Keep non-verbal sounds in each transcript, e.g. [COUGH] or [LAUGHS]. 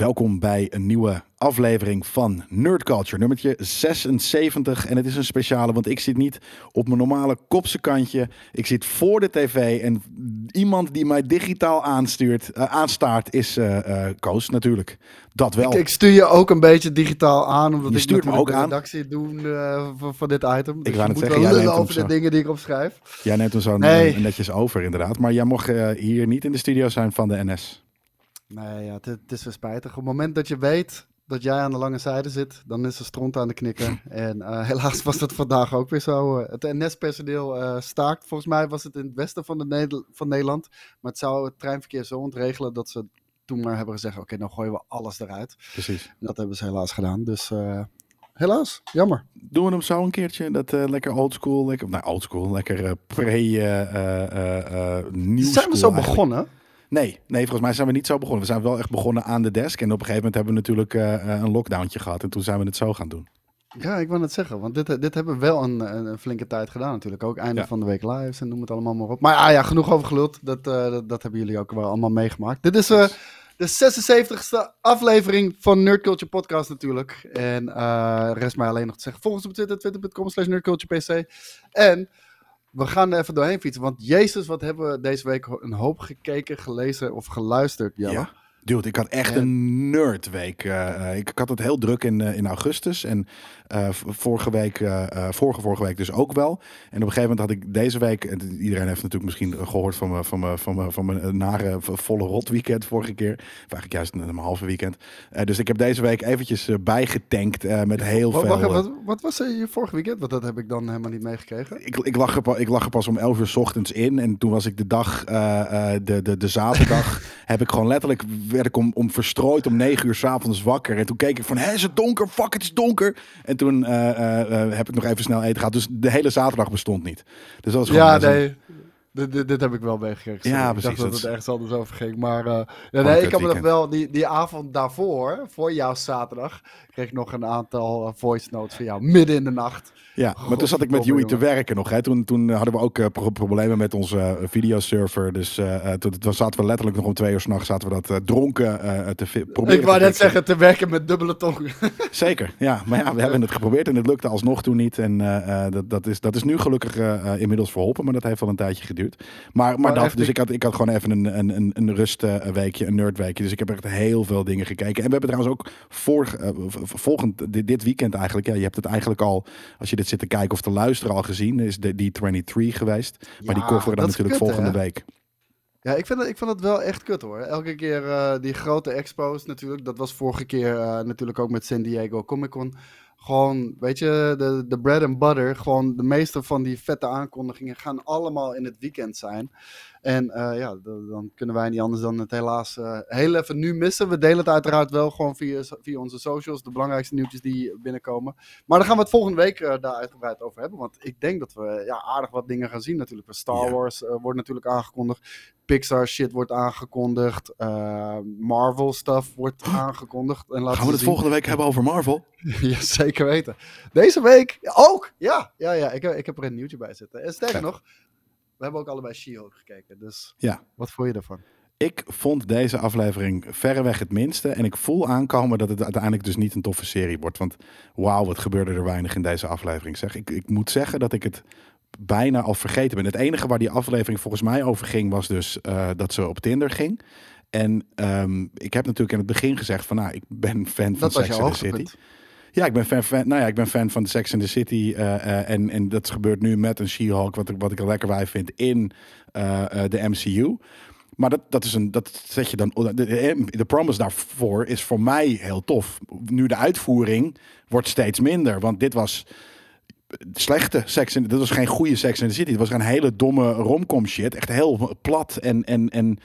Welkom bij een nieuwe aflevering van Nerd Culture, nummertje 76. En het is een speciale, want ik zit niet op mijn normale kopse kantje. Ik zit voor de tv en iemand die mij digitaal aanstuurt, eh, aanstaart is eh, Koos natuurlijk. Dat wel. Ik, ik stuur je ook een beetje digitaal aan, omdat Je ik stuurt me ook de aan. redactie doe eh, voor, voor dit item. Dus wou net je moet zeggen, jij neemt over de dingen die ik opschrijf. Jij neemt hem zo Nee. netjes over inderdaad. Maar jij mocht hier niet in de studio zijn van de NS. Nee, ja, het, het is weer spijtig. Op het moment dat je weet dat jij aan de lange zijde zit, dan is er stront aan de knikken. [LAUGHS] en eh, helaas was dat vandaag ook weer zo. Eh, Het NS-personeel eh, staakt. Volgens mij was het in het westen van, de Neder- van Nederland. Maar het zou het treinverkeer zo ontregelen dat ze toen maar hebben gezegd, oké, dan gooien we alles eruit. Precies. En dat hebben ze helaas gedaan. Dus helaas, jammer. Doen we hem zo een keertje? Dat lekker oldschool, lekker, nou oldschool, lekker eh, pre eh eh eh, eh, nieuw Zijn we zo eigenlijk. begonnen? Nee, nee, volgens mij zijn we niet zo begonnen. We zijn wel echt begonnen aan de desk. En op een gegeven moment hebben we natuurlijk eh, eh, een lockdowntje gehad. En toen zijn we het zo gaan doen. Ja, ik wou het zeggen, want dit, dit hebben we wel een, een, flinke tijd gedaan natuurlijk. Ook einde Ja. van de week lives en noem het allemaal maar op. Maar ah, ja, genoeg over geluld. Dat, eh, dat, dat hebben jullie ook wel allemaal meegemaakt. Dit is de 76ste aflevering van Nerd Culture Podcast natuurlijk. En rest mij alleen nog te zeggen, volg ons op Twitter, twitter.com slash nerdculturepc. En we gaan er even doorheen fietsen, want jezus, wat hebben we deze week een hoop gekeken, gelezen of geluisterd, Jelle. Ja. Dude, ik had echt En- een nerdweek. Eh, ik, ik had het heel druk in, eh, in augustus. En vorige week, vorige, vorige week dus ook wel. En op een gegeven moment had ik deze week... en iedereen heeft natuurlijk misschien gehoord van mijn, van van van mijn nare volle rot weekend vorige keer. Of eigenlijk juist een, een halve weekend. Dus ik heb deze week eventjes bijgetankt met heel veel... wacht, wat, wat was je vorige weekend? Want dat heb ik dan helemaal niet meegekregen. ik, ik, lag er, ik lag er pas om 11 uur 's ochtends in. En toen was ik de dag, de, de, de zaterdag, [LAUGHS] heb ik gewoon letterlijk, werd ik om, om verstrooid om 9 uur 's avonds wakker. En toen keek ik van, hé, is het donker? Fuck, het is donker. En toen eh, eh, eh, heb ik nog even snel eten gehad. Dus de hele zaterdag bestond niet. Dus dat was gewoon Ja, nee. Dit, dit, dit heb ik wel meegekregen. Ja, sorry. precies, Ik dacht dat het ergens anders over ging. Maar ja, nee, ik kan me nog wel... Die, die avond daarvoor, voor jouw zaterdag... kreeg nog een aantal eh, voice notes van jou. Midden in de nacht. Ja, maar toen zat ik met Joey te werken nog. Hè. Toen, toen hadden we ook eh, pro- problemen met onze eh, videoserver. Dus toen, toen zaten we letterlijk nog om twee uur s'nachts zaten we dat dronken te proberen Ik wou net zeggen, te werken met dubbele tong. [LAUGHS] Zeker, ja. Maar ja, we hebben het geprobeerd en het lukte alsnog toen niet. En dat, dat, is, dat is nu gelukkig inmiddels verholpen, maar dat heeft wel een tijdje geduurd. Maar, maar, Maar dat, dus ik- had, ik had gewoon even een, een, een, een rustweekje, een nerdweekje. Dus ik heb echt heel veel dingen gekeken. En we hebben trouwens ook vorig, eh, v- v- volgend, dit, dit weekend eigenlijk, ja, je hebt het eigenlijk al, als je dit zit te kijken of te luisteren al gezien, is de D23 geweest. Maar die coveren dan dat natuurlijk kut, volgende hè? week. Ja, ik vind, het, ik vind het wel echt kut hoor. Elke keer eh, die grote expos natuurlijk. Dat was vorige keer eh, natuurlijk ook met San Diego Comic Con. Gewoon, weet je, de, de bread and butter. Gewoon de meeste van die vette aankondigingen gaan allemaal in het weekend zijn. En eh, ja, dan kunnen wij niet anders dan het helaas eh, heel even nu missen. We delen het uiteraard wel gewoon via, via onze socials. De belangrijkste nieuwtjes die binnenkomen. Maar daar gaan we het volgende week eh, daar uitgebreid over hebben. Want ik denk dat we ja, aardig wat dingen gaan zien natuurlijk. Star Ja. Wars wordt natuurlijk aangekondigd. Pixar shit wordt aangekondigd. Marvel stuff wordt aangekondigd. En laten Gaan we het zien. volgende week hebben over Marvel? [LAUGHS] ja, zeker weten. Deze week ook. Ja, ja, ja ik, heb- ik heb er een nieuwtje bij zitten. En sterker nog, we hebben ook allebei She-Hulk gekeken. Dus Ja. wat vond je ervan? Ik vond deze aflevering verreweg het minste. En ik voel aankomen dat het uiteindelijk dus niet een toffe serie wordt. Want wauw, wat gebeurde er weinig in deze aflevering. Zeg. Ik, ik moet zeggen dat ik het bijna al vergeten ben. Het enige waar die aflevering volgens mij over ging, was dus eh, dat ze op Tinder ging. En ehm, ik heb natuurlijk in het begin gezegd van, nou, ik ben fan van Dat Sex and the City. Ja, ik ben fan, fan, nou ja, ik ben fan van Sex and the City. eh, eh, en, en dat gebeurt nu met een She-Hulk, wat, ik- wat ik er lekker bij vind in eh, de MCU. Maar dat, dat is een, dat zet je dan. De, de, de promise daarvoor is voor mij heel tof. Nu de uitvoering wordt steeds minder. Want dit was slechte seks. in- Dit was geen goede Sex in the City. Het was een hele domme romcom shit. Echt heel plat en, en, en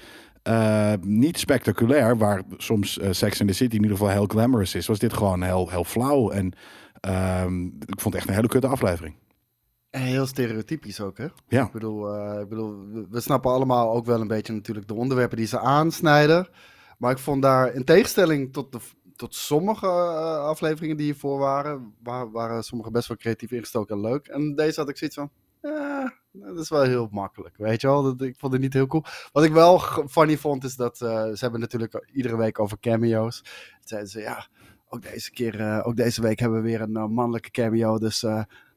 eh, niet spectaculair. Waar soms eh, Sex in the City in ieder geval heel glamorous is. Was dit gewoon heel, heel flauw. En ehm, ik vond het echt een hele kutte aflevering. En heel stereotypisch ook, hè? Ja. Ik bedoel, eh, ik bedoel, we- snappen allemaal ook wel een beetje natuurlijk de onderwerpen die ze aansnijden. Maar ik vond daar, in tegenstelling tot, de, tot sommige afleveringen die hiervoor waren, wa- waren sommige best wel creatief ingestoken en leuk. En deze had ik zoiets van, eh, Dat is wel heel makkelijk, weet je wel. Dat, ik vond het niet heel cool. Wat ik wel funny vond, is dat eh, ze hebben natuurlijk iedere week over cameo's. Toen zeiden ze, ja, ook deze keer, eh, ook deze week hebben we weer een eh, mannelijke cameo. Dus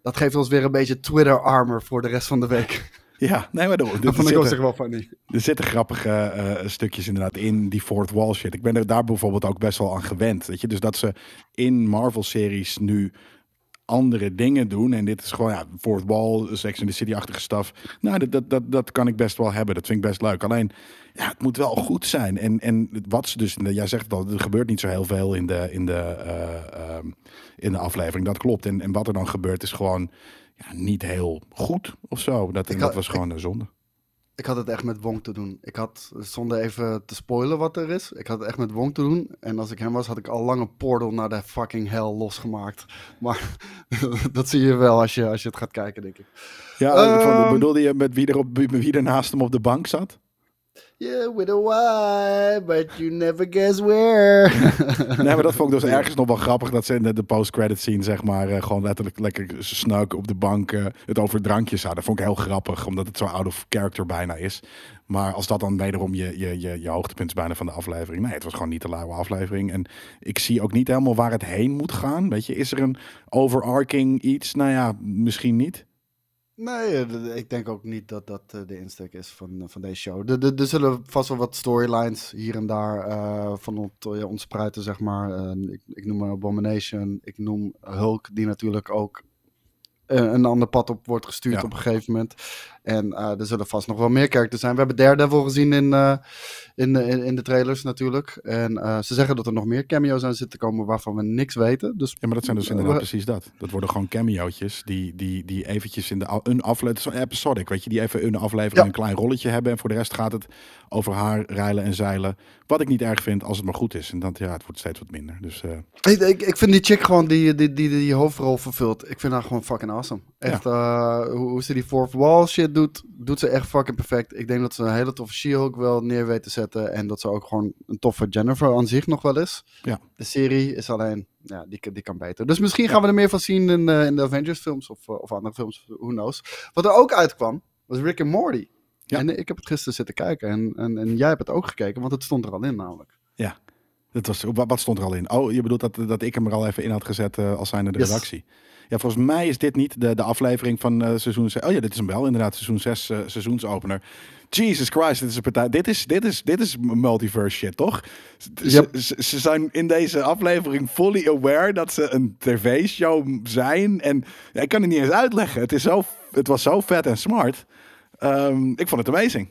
dat geeft ons weer een beetje Twitter armor voor de rest van de week. [LAUGHS] Ja, nee, maar er Dat vond ik ook wel funny. er zitten grappige stukjes inderdaad in die fourth wall shit. Ik ben er daar bijvoorbeeld ook best wel aan gewend. Weet je? Dus dat ze in Marvel-series nu andere dingen doen. En dit is gewoon, ja, fourth wall, Sex in the City-achtige stuff. Nou, dat, dat, dat, dat kan ik best wel hebben. Dat vind ik best leuk. Alleen, ja, het moet wel goed zijn. En, en wat ze dus, jij zegt het al, er gebeurt niet zo heel veel in de, in de, eh, ehm, in de aflevering. Dat klopt. En, en wat er dan gebeurt is gewoon ja, niet heel goed of zo. Dat, en dat was gewoon een zonde. Ik had het echt met Wong te doen. Ik had, zonder even te spoilen wat er is, ik had het echt met Wong te doen. En als ik hem was, had ik al lang een portal naar de fucking hell losgemaakt. [LAUGHS] Maar [LAUGHS] dat zie je wel als je, als je het gaat kijken, denk ik. Ja, van- bedoelde je met wie er, op, wie er naast hem op de bank zat? Yeah, with a why, but you never guess where. [LAUGHS] Nee, maar dat vond ik dus ergens nog wel grappig. Dat ze in de, de post-credit scene, zeg maar, eh, gewoon letterlijk lekker snuiken op de bank eh, het over drankjes hadden. Dat vond ik heel grappig, omdat het zo out of character bijna is. Maar als dat dan wederom je, je, je, je hoogtepunt is bijna van de aflevering. Nee, het was gewoon niet de lauwe aflevering. En ik zie ook niet helemaal waar het heen moet gaan. Weet je, is er een overarching iets? Nou ja, misschien niet. Nee, eh, ik denk ook niet dat dat eh, de insteek is van, eh, van deze show. Er- Er er zullen vast wel wat storylines hier en daar eh, van ont, ja, ontspruiten, zeg maar. Ik, ik noem een Abomination, ik noem Hulk, die natuurlijk ook eh, een ander pad op wordt gestuurd Ja. op een gegeven moment. En eh, er zullen vast nog wel meer characters zijn. We hebben Daredevil gezien in, eh, in, de- in, in de trailers natuurlijk. En eh, ze zeggen dat er nog meer cameo's aan zitten te komen waarvan we niks weten. Dus Ja, maar dat zijn dus inderdaad precies dat. Dat worden gewoon cameo'tjes die, die, die eventjes in de een aflevering, episodic, weet je, die even in een aflevering Ja. een klein rolletje hebben. En voor de rest gaat het over haar reilen en zeilen. Wat ik niet erg vind als het maar goed is. En dan, ja, het wordt steeds wat minder. Dus Ik, ik, ik vind die chick gewoon die die, die, die hoofdrol vervult. Ik vind haar gewoon fucking awesome. Echt, hoe, hoe ze die fourth wall shit doet, doet ze echt fucking perfect. Ik denk dat ze een hele toffe She-Hulk wel neer weet te zetten. En dat ze ook gewoon een toffe Jennifer aan zich nog wel is. Ja. De serie is alleen, ja, die, kan- die kan beter. Dus misschien gaan we er meer van zien in, eh, in de Avengers films of, eh, of andere films. Who knows. Wat er ook uitkwam, was Rick and Morty. Ja. En ik heb het gisteren zitten kijken. En, en, en jij hebt het ook gekeken, want het stond er al in namelijk. dat was, wa- wat stond er al in? Oh, je bedoelt dat, dat ik hem er al even in had gezet eh, als zijnde de Yes. redactie. Ja, volgens mij is dit niet de, de aflevering van eh, seizoen 6. Oh ja, dit is hem wel, inderdaad, seizoen 6, eh, seizoensopener. Jesus Christ, dit is een partij. Dit is, dit is, dit is multiverse shit, toch? Ze, Yep. ze, ze zijn in deze aflevering fully aware dat ze een tv-show zijn. En ja, ik kan het niet eens uitleggen. Het, is zo, het was zo vet en smart. Ehm, ik vond het amazing.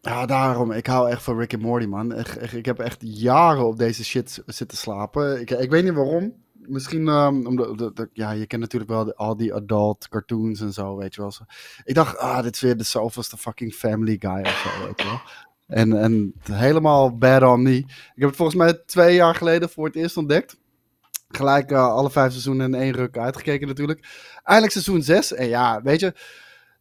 Ja, daarom. Ik hou echt van Rick en Morty, man. Echt, echt, ik heb echt jaren op deze shit zitten slapen. Ik, ik weet niet waarom. Misschien ehm, omdat, dat- dat- ja, je kent natuurlijk wel al die adult cartoons en zo, weet je wel. Ik dacht, ah, dit is weer de zoveelste fucking Family Guy of zo. En, en helemaal bad on me. Ik heb het volgens mij twee jaar geleden voor het eerst ontdekt. Gelijk eh, alle vijf seizoenen in één ruk uitgekeken natuurlijk. Eindelijk seizoen 6. En ja, weet je,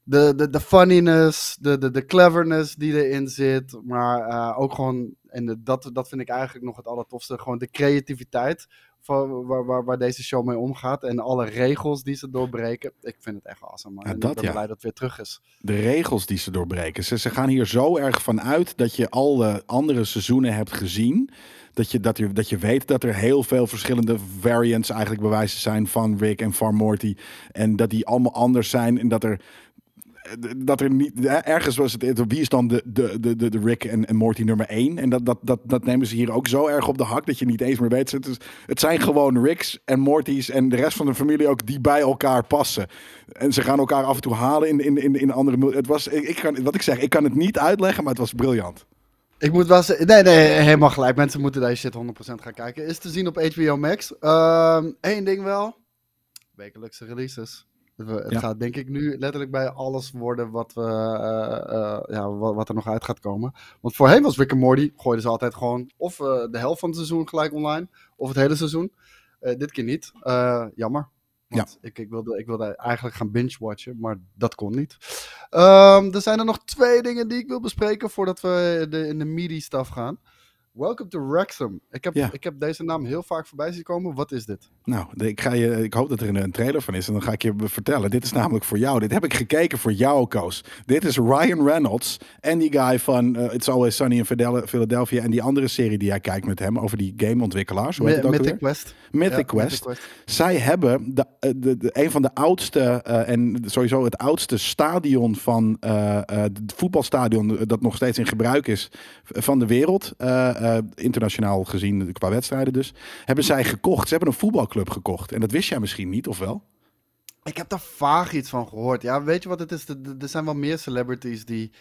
de, de, de funniness, de, de, de cleverness die erin zit. Maar eh, ook gewoon, en dat, dat vind ik eigenlijk nog het allertofste, gewoon de creativiteit van, waar, waar, waar deze show mee omgaat. En alle regels die ze doorbreken. Ik vind het echt awesome, man. Ja, dat ik ben ja. blij dat het weer terug is. de regels die ze doorbreken. Ze, ze gaan hier zo erg van uit dat je alle andere seizoenen hebt gezien. Dat je, dat, je, dat je weet dat er heel veel verschillende variants eigenlijk bewijzen zijn van Rick en van Morty. En dat die allemaal anders zijn. En dat er. Dat er niet. Ergens was het. Wie is dan de, de, de, de, Rick en, en Morty nummer één? En dat, dat, dat, dat nemen ze hier ook zo erg op de hak dat je niet eens meer weet. Het, het zijn gewoon Ricks en Morty's en de rest van de familie ook die bij elkaar passen. En ze gaan elkaar af en toe halen in, in, in, in andere. Het was, ik, kan, wat ik zeg, ik kan het niet uitleggen, maar het was briljant. Ik moet wel zeggen, nee, nee, helemaal gelijk. Mensen moeten deze shit 100% gaan kijken. Is te zien op HBO Max. Eén ding wel. Wekelijkse releases. Het het Ja. gaat denk ik nu letterlijk bij alles worden wat, we, eh, eh, ja, wat, wat er nog uit gaat komen. Want voorheen was Rick and Morty, gooiden ze altijd gewoon of eh, de helft van het seizoen gelijk online, of het hele seizoen. Dit keer niet. Jammer. Want ik, ik, wilde, ik wilde eigenlijk gaan binge-watchen, maar dat kon niet. Ehm, er zijn er nog twee dingen die ik wil bespreken voordat we de, in de stuff gaan. Welcome to Wrexham. Ik heb, Ja. ik heb deze naam heel vaak voorbij zien komen. Wat is dit? Nou, ik, ga je, ik hoop dat er een, een trailer van is en dan ga ik je vertellen. Dit is namelijk voor jou. Dit heb ik gekeken voor jou, Koos. Dit is Ryan Reynolds en die guy van eh, It's Always Sunny in Philadelphia en die andere serie die jij kijkt met hem over die gameontwikkelaars. Hoe heet het ook Mythic? Quest. Mythic Ja, Quest. Mythic Quest. Zij hebben de, eh, de, de, een van de oudste eh, en sowieso het oudste stadion van het voetbalstadion dat nog steeds in gebruik is van de wereld, eh, internationaal gezien qua wedstrijden dus, hebben zij gekocht. Ze hebben een voetbalclub gekocht en dat wist jij misschien niet, of wel? Ik heb daar vaag iets van gehoord. Ja, weet je wat het is? Er- zijn wel meer celebrities die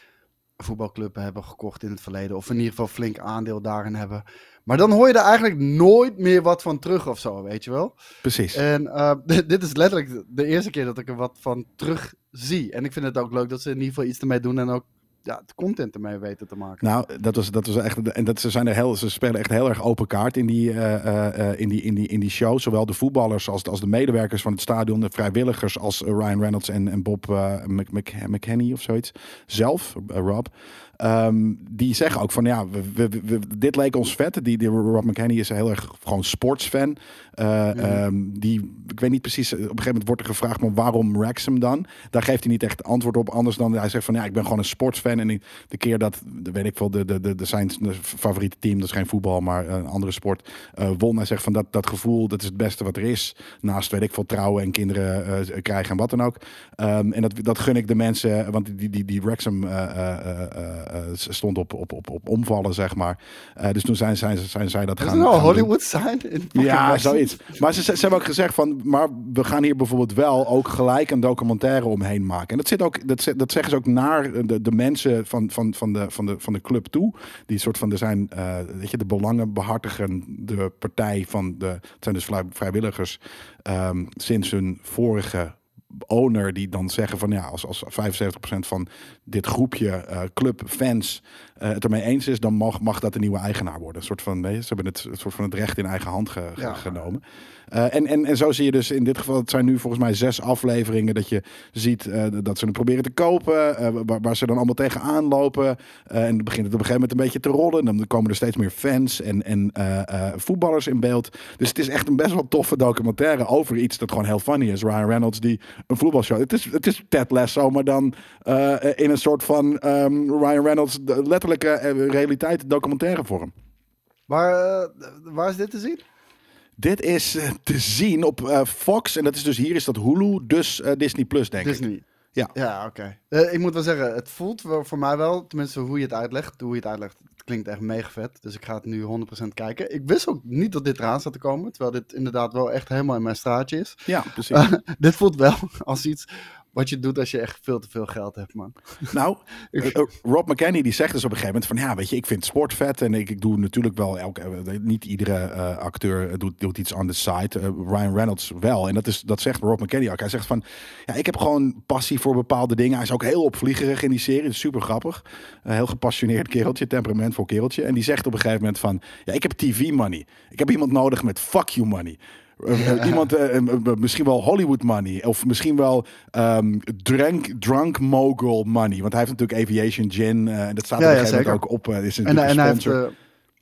voetbalclubben hebben gekocht in het verleden. Of in ieder geval flink aandeel daarin hebben. Maar dan hoor je er eigenlijk nooit meer wat van terug of zo, weet je wel? Precies. En eh, [LAUGHS] dit dit is letterlijk de eerste keer dat ik er wat van terug zie. En ik vind het ook leuk dat ze in ieder geval iets ermee doen en ook ja, de content ermee weten te maken. Nou, dat was, dat was echt. En dat ze zijn er heel. Ze spelen echt heel erg open kaart in die, eh, eh, eh, in die, in die, in die show. Zowel de voetballers als, als de medewerkers van het stadion, de vrijwilligers als Ryan Reynolds en, en Bob eh Mc, Mc, McKenney of zoiets. Zelf, Rob. Ehm, die zeggen ook van ja, we, we, we- dit leek ons vet. Die, die Rob McKenney is heel erg gewoon sportsfan. Eh, ehm, die, ik weet niet precies, op een gegeven moment wordt er gevraagd, maar waarom Wrexham dan? Daar geeft hij niet echt antwoord op, anders dan hij zegt van ja, ik ben gewoon een sportsfan. En ik- de keer dat, de, weet ik veel, de, de, de, de zijn favoriete team, dat is geen voetbal, maar een andere sport, eh, won. Hij zegt van dat, dat gevoel, dat is het beste wat er is. Naast, weet ik veel, trouwen en kinderen eh, krijgen en wat dan ook. Ehm, en dat, dat gun ik de mensen, want die, die, die Wrexham eh, stond op, op, op, op omvallen, zeg maar. Eh, dus toen zijn, zijn, zijn zij dat is gaan nou. Hollywood fucking Ja, zoiets. Maar ze, ze hebben ook gezegd van, maar we gaan hier bijvoorbeeld wel ook gelijk een documentaire omheen maken. En dat, zit ook, dat, dat zeggen ze ook naar de, de mensen van, van, van, de, van, de, van de club toe. Die soort van, er zijn, eh, weet je, de belangen behartigen de partij van de, het zijn dus vrij- vrijwilligers, ehm, sinds hun vorige owner die dan zeggen van ja, als, als 75% van dit groepje eh clubfans eh, het ermee eens is, dan mag, mag dat de nieuwe eigenaar worden. Een soort van, nee, ze hebben het, een soort van het recht in eigen hand ge- ge- Ja. genomen. Eh, en, en, en zo zie je dus in dit geval, het zijn nu volgens mij zes afleveringen dat je ziet eh, dat ze het proberen te kopen, eh, waar, ze dan allemaal tegenaan lopen. Eh, en dan begint het op een gegeven moment een beetje te rollen. Dan komen er steeds meer fans en, en voetballers in beeld. Dus het is echt een best wel toffe documentaire over iets dat gewoon heel funny is. Ryan Reynolds die een voetbalshow. Het is, het is Ted Lasso, maar dan in een soort van ehm, Ryan Reynolds letterlijke realiteit documentaire vorm. Waar, waar is dit te zien? Dit is eh, te zien op eh, Fox. En dat is dus hier is dat Hulu, dus eh, Disney Plus, denk ik. Disney. Ja. Ja, oké. Ik moet wel zeggen, het voelt voor mij wel, tenminste hoe je het uitlegt, hoe je het uitlegt, het klinkt echt mega vet. Dus ik ga het nu 100% kijken. Ik wist ook niet dat dit eraan zat te komen, terwijl dit inderdaad wel echt helemaal in mijn straatje is. Ja, precies. [LAUGHS] dit voelt wel als iets wat je doet als je echt veel te veel geld hebt, man. [LAUGHS] Nou, eh, eh, Rob McKenney die zegt dus op een gegeven moment van ja, weet je, ik vind sport vet en ik, ik doe natuurlijk wel elke, eh, niet iedere eh, acteur doet, doet iets on the side. Ryan Reynolds wel en dat is dat zegt Rob McKenney ook. Hij zegt van ja, ik heb gewoon passie voor bepaalde dingen. Hij is ook heel opvliegerig in die serie, dat is super grappig. Een heel gepassioneerd kereltje, temperamentvol kereltje. En die zegt op een gegeven moment van ja, ik heb TV money. Ik heb iemand nodig met fuck you money. Eh, eh, iemand, eh, misschien wel Hollywood money. Of misschien wel ehm drunk, drunk mogul money. Want hij heeft natuurlijk Aviation Gin. en dat staat Ja, er ja, ook op. is En, en, hij heeft,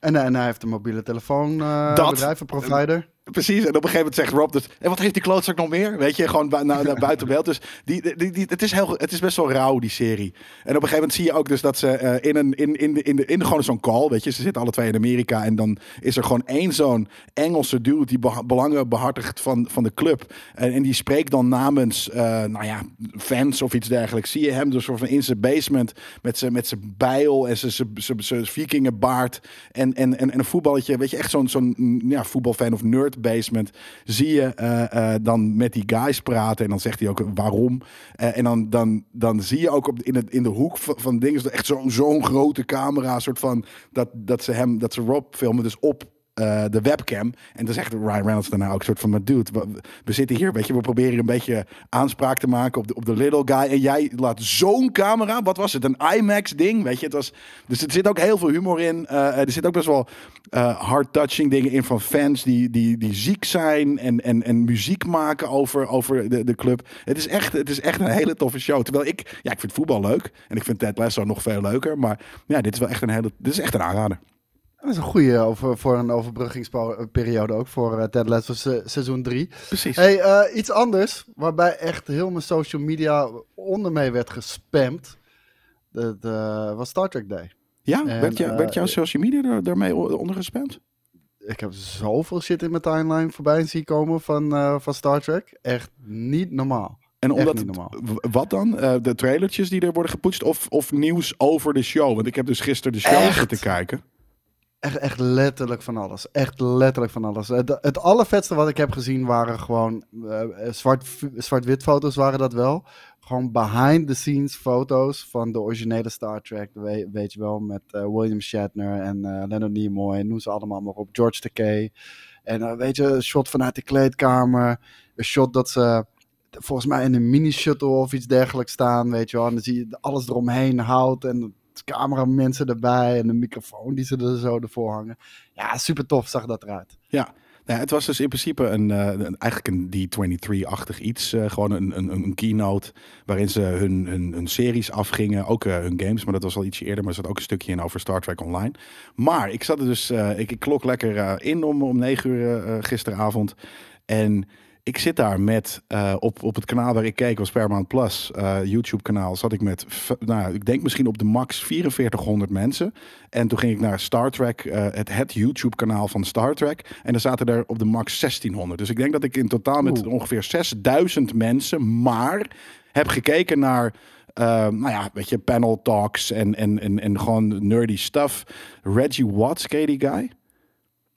en, en hij heeft een mobiele telefoon Dat. bedrijf, een provider. Precies, en op een gegeven moment zegt Rob dus... En wat heeft die klootzak nog meer? Weet je, gewoon naar, buiten beeld. Dus die, die, die, het, is heel, het is best wel rauw, die serie. En op een gegeven moment zie je ook dus dat ze eh, in, een, in, in, de, in, de, in gewoon zo'n call... Weet je, ze zitten alle twee in Amerika... En dan is er gewoon één zo'n Engelse dude... die belangen behartigt van, van de club. En, en die spreekt dan namens, eh, nou ja, fans of iets dergelijks. Zie je hem dus van in zijn basement... met zijn met bijl en zijn- vikingenbaard... En, en, en, en een voetballetje, weet je, echt zo'n zo'n mm, ja, voetbalfan of nerd basement, zie je eh, eh, dan met die guys praten en dan zegt hij ook waarom. Eh, en dan, dan, dan zie je ook op, in, het, in de hoek van, dingen, echt zo'n zo'n grote camera, soort van, dat, dat, ze hem, dat ze Rob filmen, dus op eh, de webcam. En dan zegt Ryan Reynolds daarna ook soort van, maar dude, we, zitten hier, weet je, we proberen een beetje aanspraak te maken op de, op de little guy. En jij laat zo'n camera, wat was het, een IMAX ding, weet je. Het was, dus er zit ook heel veel humor in. Eh, er zit ook best wel eh hard-touching dingen in van fans die, die, die ziek zijn en, en, en muziek maken over, over de, de club. Het is, echt, het is echt een hele toffe show. Terwijl ik, ja, ik vind voetbal leuk en ik vind Ted Lasso nog veel leuker. Maar ja, dit is wel echt een hele, dit is echt een aanrader. Dat is een goede over, voor een overbruggingsperiode ook voor uh, Ted Lasso se seizoen 3. Precies. Hey, uh, iets anders waarbij echt heel mijn social media onder mee werd gespamd. Dat uh, was Star Trek Day. Ja, en, werd, je, werd jouw social media daarmee onder gespamd? Ik heb zoveel shit in mijn timeline voorbij zien komen van, van Star Trek. Echt niet normaal. En omdat, wat dan? Uh, de trailertjes die er worden gepoetst of, of nieuws over de show? Want ik heb dus gisteren de show zitten kijken. Echt, echt letterlijk van alles. Echt letterlijk van alles. Het, het allervetste wat ik heb gezien waren gewoon uh, zwart, zwart-wit foto's waren dat wel. Gewoon behind the scenes foto's van de originele Star Trek. Weet, je wel, met uh, William Shatner en uh, Leonard Nimoy. Noem ze allemaal maar op. George Takei. En weet je, een shot vanuit de kleedkamer. Een shot dat ze volgens mij in een mini-shuttle of iets dergelijks staan, weet je wel. En dan zie je alles eromheen houdt en cameramensen erbij en de microfoon die ze er zo ervoor hangen. Ja, super tof zag dat eruit. Ja, het was dus in principe een, een eigenlijk een D23-achtig iets. Uh, gewoon een, een, een, keynote waarin ze hun, hun, hun series afgingen. Ook uh, hun games, maar dat was al ietsje eerder. Maar er zat ook een stukje in over Star Trek Online. Maar ik zat er dus, ik, ik klok lekker in om, om 9 uur gisteravond. En ik zit daar met uh, op, op het kanaal waar ik keek, was Paramount Plus, uh, YouTube kanaal, zat ik met, nou, ik denk misschien op de max 4400 mensen. En toen ging ik naar Star Trek, uh, het, het YouTube kanaal van Star Trek. En er zaten er op de max 1600. Dus ik denk dat ik in totaal met Oeh. ongeveer 6000 mensen maar heb gekeken naar nou ja, weet je, panel talks en, en, en, en gewoon nerdy stuff. Reggie Watts, ken die guy?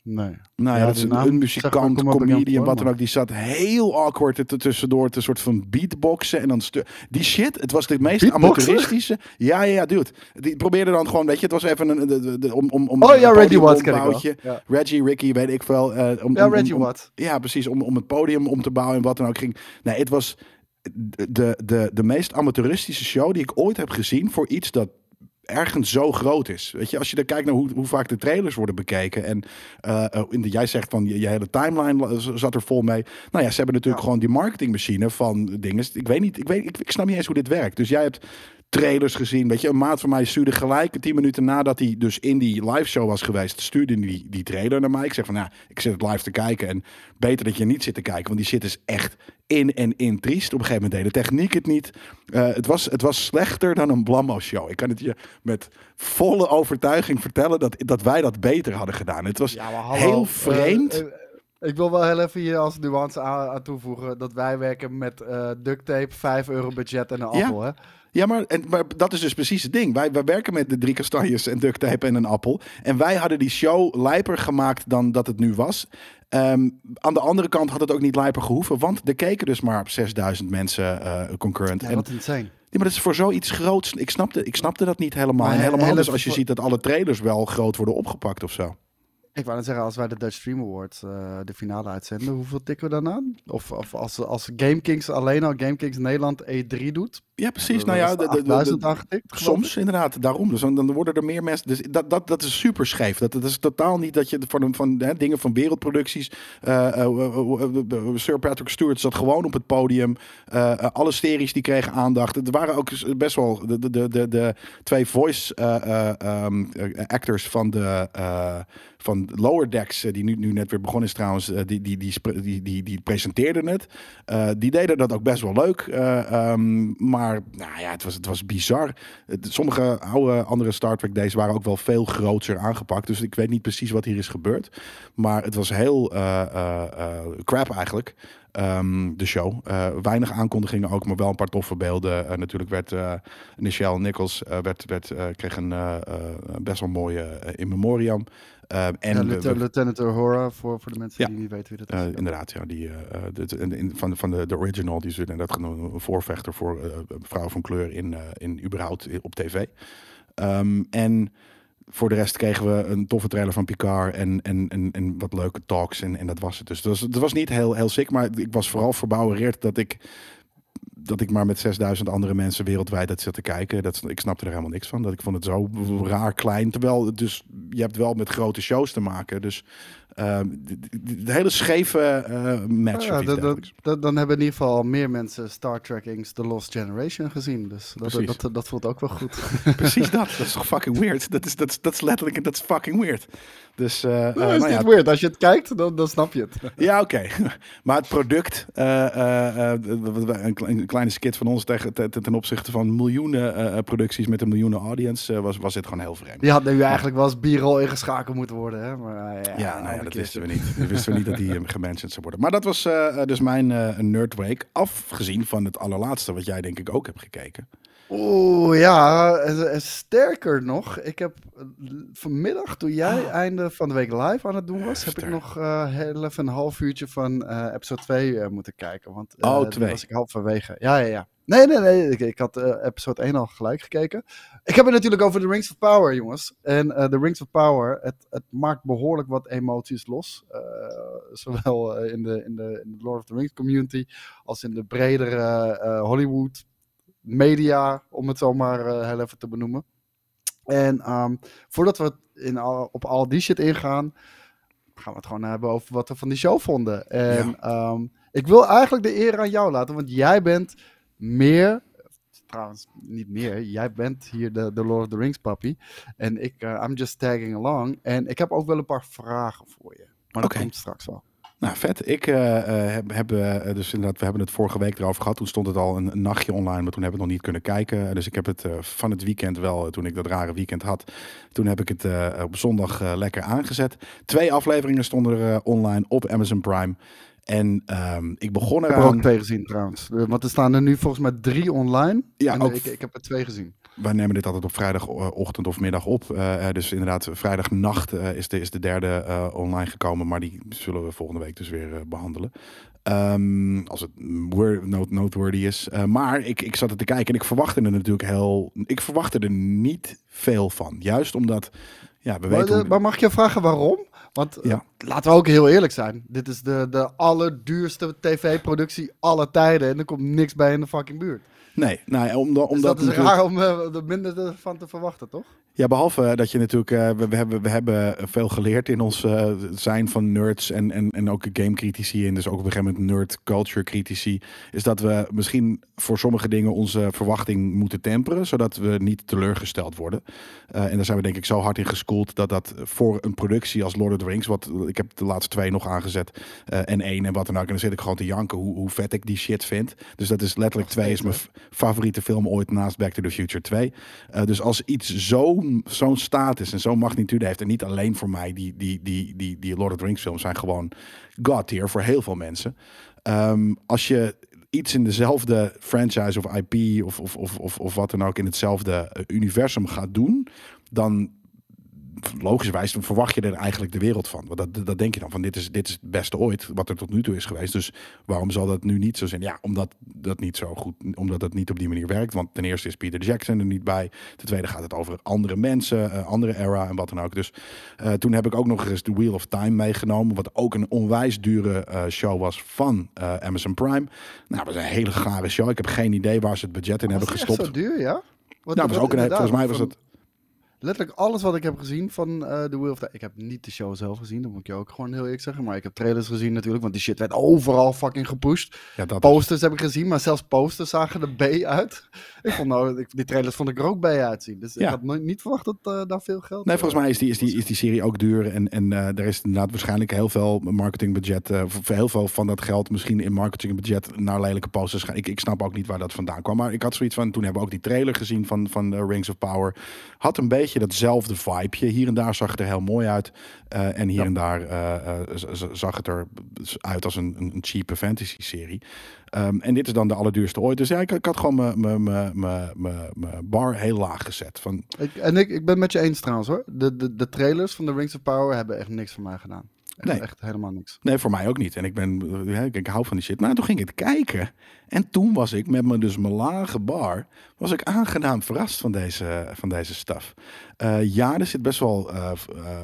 Nee. Nou ja, dat is een, muzikant, comedian, wat dan ook. Die zat heel awkward er tussendoor te soort van beatboxen. En dan die shit, het was de meest amateuristische. Ja, ja, ja, dude. Die probeerde dan gewoon, weet je, het was even een, de, de, om, om, om Oh ja, Reggie Watts ken ik wel. Ja. Reggie, Ricky, weet ik wel. Uh, om, ja, Reggie Watts. Ja, precies. Om, om het podium om te bouwen en wat dan ook ging. Nee, het was de, de, de meest amateuristische show die ik ooit heb gezien voor iets dat ergens zo groot is. Weet je, als je dan kijkt naar hoe, hoe vaak de trailers worden bekeken. En uh, in de, jij zegt van je, je, hele timeline zat er vol mee. Nou ja, ze hebben natuurlijk gewoon die marketingmachine van dingen. Ik weet niet, ik, weet, ik, ik snap niet eens hoe dit werkt. Dus jij hebt trailers gezien. Weet je, een maat van mij stuurde gelijk tien minuten nadat hij dus in die live show was geweest, stuurde die, die trailer naar mij. Ik zeg van ja, ik zit het live te kijken en beter dat je niet zit te kijken, want die zit is echt in en in triest. Op een gegeven moment deed de techniek het niet. Uh, het, was, het was slechter dan een Blammo show. Ik kan het je met volle overtuiging vertellen dat, dat wij dat beter hadden gedaan. Het was ja, heel vreemd. Uh, uh, ik wil wel heel even hier als nuance aan, aan toevoegen dat wij werken met duct tape, 5 euro budget en een ja. appel. Hè? Ja, maar, en, maar dat is dus precies het ding. Wij, wij werken met de drie kastanjes en duct tape en een appel. En wij hadden die show lijper gemaakt dan dat het nu was. Um, aan de andere kant had het ook niet lijper gehoeven. Want er keken dus maar 6000 mensen uh, concurrent. Ja, wat insane. Ja, maar dat is voor zoiets groots. Ik snapte, ik snapte dat niet helemaal. Maar en helemaal dus als je ziet dat alle trailers wel groot worden opgepakt of zo. Ik wou net zeggen, als wij de Dutch Stream Awards uh, de finale uitzenden, hoeveel tikken we dan aan? Of, of als, als GameKings alleen al GameKings Nederland E3 doet? Ja, precies. Nou ja, de, aangetikt, soms inderdaad, daarom. Dus dan, dan worden er meer mensen. Dus dat, dat, dat is super scheef. Dat, dat is totaal niet dat je van, van hè, dingen van wereldproducties. Uh, uh, Sir Patrick Stewart zat gewoon op het podium. alle series die kregen aandacht. Er waren ook best wel de, de, de, de twee voice um, actors van de van Lower Decks, die nu, nu net weer begonnen is trouwens, die, die, die, die, die, die presenteerden het. Die deden dat ook best wel leuk. Um, maar nou ja, het was, het was bizar. Sommige oude andere Star Trek days waren ook wel veel groter aangepakt. Dus ik weet niet precies wat hier is gebeurd. Maar het was heel uh, crap eigenlijk. Um, de show. Weinig aankondigingen ook, maar wel een paar toffe beelden. Natuurlijk werd uh, Nichols werd, werd, kreeg een best wel mooie in memoriam. En ja, Lieutenant, Uhura, voor, voor de mensen die niet weten wie dat is. inderdaad, ja. Die, de, de, van, van de, de original, die is inderdaad een voorvechter voor vrouwen van kleur in, in überhaupt op tv. Um, en voor de rest kregen we een toffe trailer van Picard en, en, en, en wat leuke talks. En, en dat was het. Dus het was, het was niet heel, heel sick, maar ik was vooral verbouwereerd dat ik, dat ik maar met 6000 andere mensen wereldwijd dat zit te kijken. Dat, ik snapte er helemaal niks van. Dat ik vond het zo raar klein. Terwijl dus je hebt wel met grote shows te maken. Dus de, de- de hele scheve eh, match. Ja, dat- dan hebben in ieder geval meer mensen Star Trekkings The Lost Generation gezien. Dus dat, dat, dat, voelt ook wel goed. [LAUGHS] Precies dat. Dat is toch fucking weird. Dat is, dat is, dat is letterlijk, dat is fucking weird. Dus, is nou ja, niet weird. Als je het kijkt, dan, dan snap je het. [LAUGHS] Ja, oké. [LAUGHS] Maar het product, een, klein- een kleine skit van ons tegen, te- te- ten opzichte van miljoenen producties met een miljoenen audience, was, was dit gewoon heel vreemd. Die had nu eigenlijk wel als B-roll ingeschakeld moeten worden. Hè? Maar, ja, Ja, nou ja, dat wisten we niet. Dat wisten we niet dat die uh, gementioned zou worden. Maar dat was eh, eh, dus mijn eh Nerd Week. Afgezien van het allerlaatste, wat jij denk ik ook hebt gekeken. Oeh, ja. sterker nog, ik heb vanmiddag, toen jij Ah. einde van de week live aan het doen was, heb ik nog eh, heel even een half uurtje van eh, episode 2 eh, moeten kijken. Want Oh, was ik halverwege. Ja, ja, ja. Nee, nee, nee. Ik, ik had eh, episode 1 al gelijk gekeken. Ik heb het natuurlijk over de Rings of Power, jongens. En eh, de Rings of Power, het, het maakt behoorlijk wat emoties los. Eh, zowel eh, in, de, in, de, in de Lord of the Rings community als in de bredere eh, Hollywood media, om het zo maar eh, heel even te benoemen. En ehm, voordat we in al, op al die shit ingaan, gaan we het gewoon hebben over wat we van die show vonden. En ehm, ik wil eigenlijk de eer aan jou laten, want jij bent meer, trouwens niet meer, jij bent hier de, de Lord of the Rings papi. En ik, eh, I'm just tagging along. En ik heb ook wel een paar vragen voor je. Maar dat komt straks wel. Nou, vet. Ik eh, heb, heb dus inderdaad, we hebben het vorige week erover gehad. Toen stond het al een, een nachtje online, maar toen hebben we het nog niet kunnen kijken. Dus ik heb het van het weekend wel, toen ik dat rare weekend had, toen heb ik het op zondag lekker aangezet. Twee afleveringen stonden er online op Amazon Prime. En ehm, ik begon Ik heb er ook twee gezien trouwens. Eh, Want er staan er nu volgens mij drie online. Ja, en ook ik, ik heb er twee gezien. Wij nemen dit altijd op vrijdagochtend of middag op. Eh, eh, dus inderdaad, vrijdagnacht eh, is, de, is de derde eh, online gekomen. Maar die zullen we volgende week dus weer eh, behandelen. Ehm, als het wor- note- noteworthy is. Eh, maar ik, ik zat er te kijken en ik verwachtte er natuurlijk heel... Ik verwachtte er niet veel van. Juist omdat... Ja, we Maar, weten... eh, maar mag je vragen waarom? Want eh, Ja. laten we ook heel eerlijk zijn. Dit is de, de allerduurste tv-productie aller tijden. En er komt niks bij in de fucking buurt. Nee, nou, omdat, Dus omdat dat is raar om eh, er minder van te verwachten, toch? Ja, behalve dat je natuurlijk, eh, we, we, hebben, we hebben veel geleerd in ons eh, zijn van nerds en, en, en ook gamecritici en dus ook op een gegeven moment nerd culture critici, is dat we misschien voor sommige dingen onze verwachting moeten temperen, zodat we niet teleurgesteld worden. Eh, en daar zijn we denk ik zo hard in geschoold dat dat voor een productie als Lord of the Rings, wat ik heb de laatste twee nog aangezet eh, en één en wat dan ook, en dan zit ik gewoon te janken hoe, hoe vet ik die shit vind. Dus dat is letterlijk twee is mijn favoriete film ooit naast Back to the Future 2. Eh, dus als iets zo'n status en zo'n magnitude heeft, en niet alleen voor mij, die, die, die, die, die Lord of the Rings films zijn gewoon god tier voor heel veel mensen. Ehm, als je iets in dezelfde franchise of IP of, of, of, of, of wat dan ook in hetzelfde eh, universum gaat doen, dan logischerwijs dan verwacht je er eigenlijk de wereld van. Want dat, dat denk je dan van dit is, dit is het beste ooit wat er tot nu toe is geweest. Dus waarom zal dat nu niet zo zijn? Ja, omdat dat niet zo goed, omdat dat niet op die manier werkt. Want ten eerste is Peter Jackson er niet bij. Ten tweede gaat het over andere mensen, eh, andere era en wat dan ook. Dus eh, toen heb ik ook nog eens The Wheel of Time meegenomen. Wat ook een onwijs dure eh, show was van Amazon Prime. Nou, dat was een hele gare show. Ik heb geen idee waar ze het budget in hebben gestopt. zo duur, ja? Wat, Nou, was ook een, volgens mij was het Letterlijk alles wat ik heb gezien van eh The Wheel of Time. Ik heb niet de show zelf gezien, dat moet ik je ook gewoon heel eerlijk zeggen. Maar ik heb trailers gezien natuurlijk, want die shit werd overal fucking gepusht. ja, dat Posters heb ik gezien, maar zelfs posters zagen er B uit. Ik vond nou, ik- die trailers vond ik er ook B uitzien. Dus ik had nooit, niet verwacht dat eh, daar veel geld Nee, volgens mij is die, is die, is die serie ook duur. En, en eh er is inderdaad waarschijnlijk heel veel marketingbudget. voor heel veel van dat geld misschien in marketingbudget naar lelijke posters gaan. Ik, ik snap ook niet waar dat vandaan kwam. Maar ik had zoiets van, toen hebben we ook die trailer gezien van, van Rings of Power. Had een beetje datzelfde vibeje. Hier en daar zag het er heel mooi uit. Eh, en hier Ja. en daar eh, eh, zag het er uit als een, een, cheap fantasy serie. Ehm, en dit is dan de allerduurste ooit. Dus ja, ik, ik had gewoon mijn- mijn- mijn- mijn- mijn mijn bar heel laag gezet. Van, Ik, en ik, ik ben met je eens trouwens hoor. De, de, de trailers van The Rings of Power hebben echt niks voor mij gedaan. Nee. echt helemaal niks. Nee, voor mij ook niet. En ik ben, eh, ik, ik hou van die shit. Nou, toen ging ik het kijken. En toen was ik met mijn, dus mijn lage bar, was ik aangenaam verrast van deze, van deze stuff. Eh, ja, er zit best wel eh,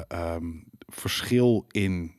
ehm, verschil in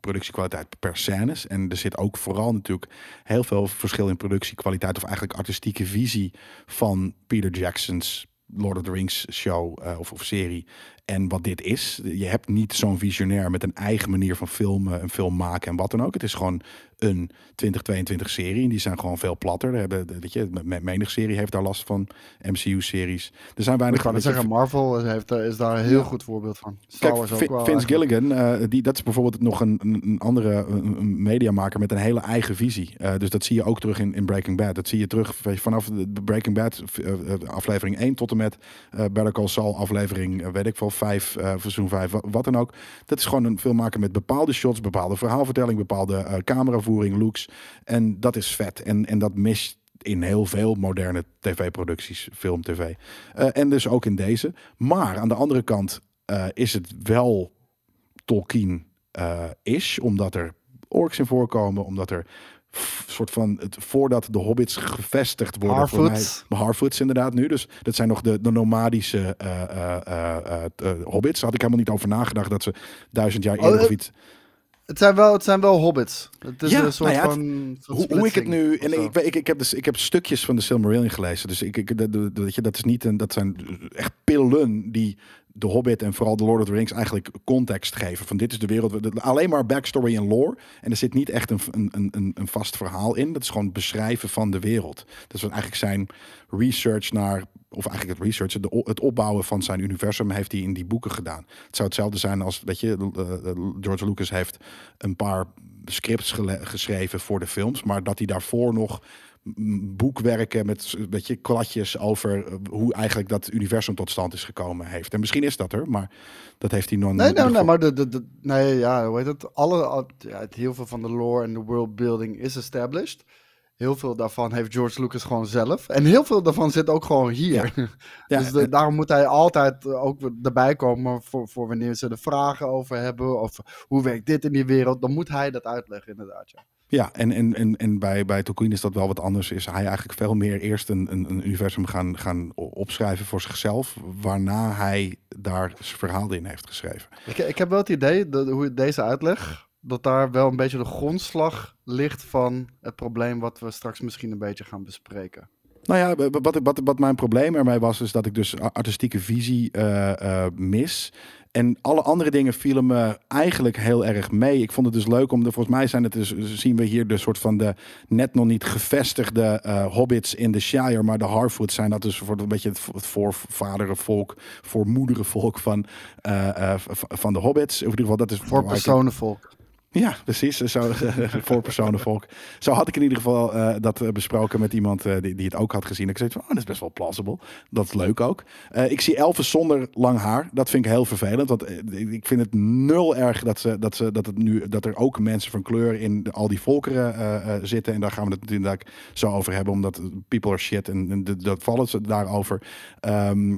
productiekwaliteit per scènes. En er zit ook vooral natuurlijk heel veel verschil in productiekwaliteit of eigenlijk artistieke visie van Peter Jackson's Lord of the Rings show eh, of, of serie en wat dit is. Je hebt niet zo'n visionair met een eigen manier van filmen, een film maken en wat dan ook. Het is gewoon een 2022 serie en die zijn gewoon veel platter. We hebben, weet je, menig serie heeft daar last van, MCU-series. Er zijn Ik weinig. kan weet je, zeggen, Marvel heeft, is daar een heel Ja. goed voorbeeld van. Star Kijk, Vince eigenlijk. Gilligan, eh, die, dat is bijvoorbeeld nog een, een andere een, mediamaker met een hele eigen visie. Eh, dus dat zie je ook terug in, in Breaking Bad. Dat zie je terug vanaf de Breaking Bad eh, aflevering 1 tot en met eh Better Call Saul aflevering, weet ik veel, 5, eh seizoen 5, wa- wat dan ook. Dat is gewoon een filmmaker met bepaalde shots, bepaalde verhaalvertelling, bepaalde eh, cameravoering, looks. En dat is vet. En, en dat mist in heel veel moderne tv-producties, film, tv. Eh, en dus ook in deze. Maar aan de andere kant eh, is het wel Tolkien eh, omdat er orks in voorkomen, omdat er soort van het voordat de hobbits gevestigd worden. voor mij- Harfoots inderdaad nu. Dus dat zijn nog de, de nomadische hobbits. Daar had ik helemaal niet over nagedacht dat ze duizend jaar Oh, eerder of eh, iets. Het zijn wel, het zijn wel hobbits. Het is Ja, een soort nou ja, van... soort Hoe, hoe ik het nu. En ik, ik, ik, heb dus, ik heb stukjes van de Silmarillion gelezen. Dus ik, ik, dat, dat, dat is niet een. Dat zijn echt pillen die de Hobbit en vooral de Lord of the Rings eigenlijk context geven. Van dit is de wereld. Alleen maar backstory en lore. En er zit niet echt een, een, een, een vast verhaal in. Dat is gewoon beschrijven van de wereld. Dat is eigenlijk zijn research naar. Of eigenlijk het research, de, het opbouwen van zijn universum heeft hij in die boeken gedaan. Het zou hetzelfde zijn als, weet je, eh, eh, George Lucas heeft een paar scripts geschreven voor de films, maar dat hij daarvoor nog boekwerken met een beetje kladjes over eh, hoe eigenlijk dat universum tot stand is gekomen heeft. En misschien is dat er, maar dat heeft hij nog Nee, in nee, nee, geval- maar de, de, de, nee, ja, hoe heet het? Alle, ja, het heel veel van de lore en de worldbuilding is established. Heel veel daarvan heeft George Lucas gewoon zelf. En heel veel daarvan zit ook gewoon hier. Ja, [LAUGHS] dus de- en- daarom moet hij altijd eh, ook erbij komen voor, voor wanneer ze er vragen over hebben. Of hoe werkt dit in die wereld. Dan moet hij dat uitleggen, inderdaad. Ja. Ja, en, en, en, en bij, bij Tolkien is dat wel wat anders. Is hij eigenlijk veel meer eerst een, een, een universum gaan, gaan opschrijven voor zichzelf. Waarna hij daar zijn verhaal in heeft geschreven. Ik, ik heb wel het idee, dat, hoe deze uitleg, dat daar wel een beetje de grondslag ligt van het probleem wat we straks misschien een beetje gaan bespreken. Nou ja, wat, wat, wat mijn probleem ermee was, is dat ik dus artistieke visie eh, eh, mis. En alle andere dingen vielen me eigenlijk heel erg mee. Ik vond het dus leuk om de, volgens mij zijn het dus, zien we hier de soort van de net nog niet gevestigde eh, hobbits in de Shire, maar de Harfoots zijn dat dus voor een beetje het, voorvaderenvolk, voormoederenvolk van, eh, v- van de hobbits. In ieder geval, dat is Voor personenvolk. Ja, precies. Zo, [LAUGHS] voor personenvolk. Zo had ik in ieder geval eh, dat eh, besproken met iemand eh, die, die het ook had gezien. Ik zei van, oh, dat is best wel plausible. Dat is leuk ook. Ik zie elfen zonder lang haar. Dat vind ik heel vervelend. Want ik vind het nul erg dat, ze, dat, ze, dat, het nu, dat er ook mensen van kleur in al die volkeren zitten. En daar gaan we het inderdaad zo over hebben. Omdat people are shit en, dat vallen ze daarover.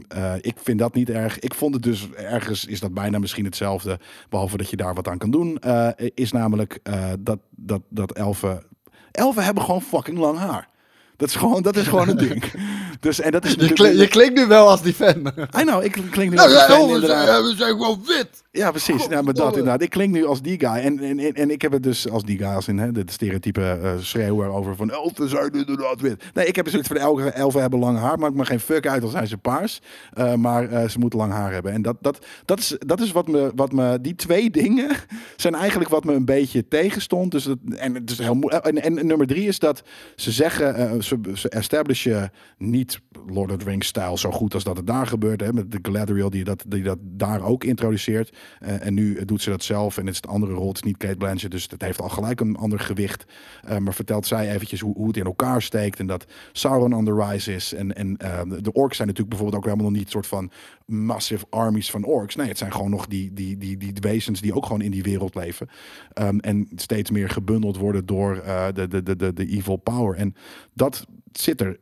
Eh, ik vind dat niet erg. Ik vond het dus ergens is dat bijna misschien hetzelfde. Behalve dat je daar wat aan kan doen. eh, is namelijk eh, dat, dat, dat elfen. Elfen hebben gewoon fucking lang haar. Dat is gewoon, dat is gewoon een ding. [LAUGHS] Dus, en dat is Je, klink- je klinkt nu wel als die fan. I know, ik klink nu Nou, als een ja, fan, inderdaad. we zijn gewoon wit. Ja, precies. Ja, maar dat inderdaad. Ik klink nu als die guy. En, en, en, en ik heb het dus als die guy, als in hè, de stereotype eh schreeuwer over van elfen zijn inderdaad wit. Nee, ik heb dus zoiets van elfen, elfen hebben lang haar. Maakt me geen fuck uit als zijn ze paars. Eh, maar eh, ze moeten lang haar hebben. En dat, dat, dat is, dat is wat me, wat me, die twee [LAUGHS] dingen zijn eigenlijk wat me een beetje tegenstond. Dus dat, en, het is heel en, en, nummer drie is dat ze zeggen, ze, ze establishen niet Lord of the Rings stijl zo goed als dat het daar gebeurt. Hè, met de Galadriel die dat, die dat daar ook introduceert. Eh, en nu doet ze dat zelf en het is een andere rol. Het is niet Kate Blanchett, dus het heeft al gelijk een ander gewicht. Eh, maar vertelt zij eventjes hoe, hoe het in elkaar steekt en dat Sauron on the rise is. En, en eh, de orks zijn natuurlijk bijvoorbeeld ook helemaal nog niet soort van massive armies van orks. Nee, het zijn gewoon nog die, die, die, die wezens die ook gewoon in die wereld leven. Ehm, en steeds meer gebundeld worden door de, de, de, de, de evil power. En dat zit er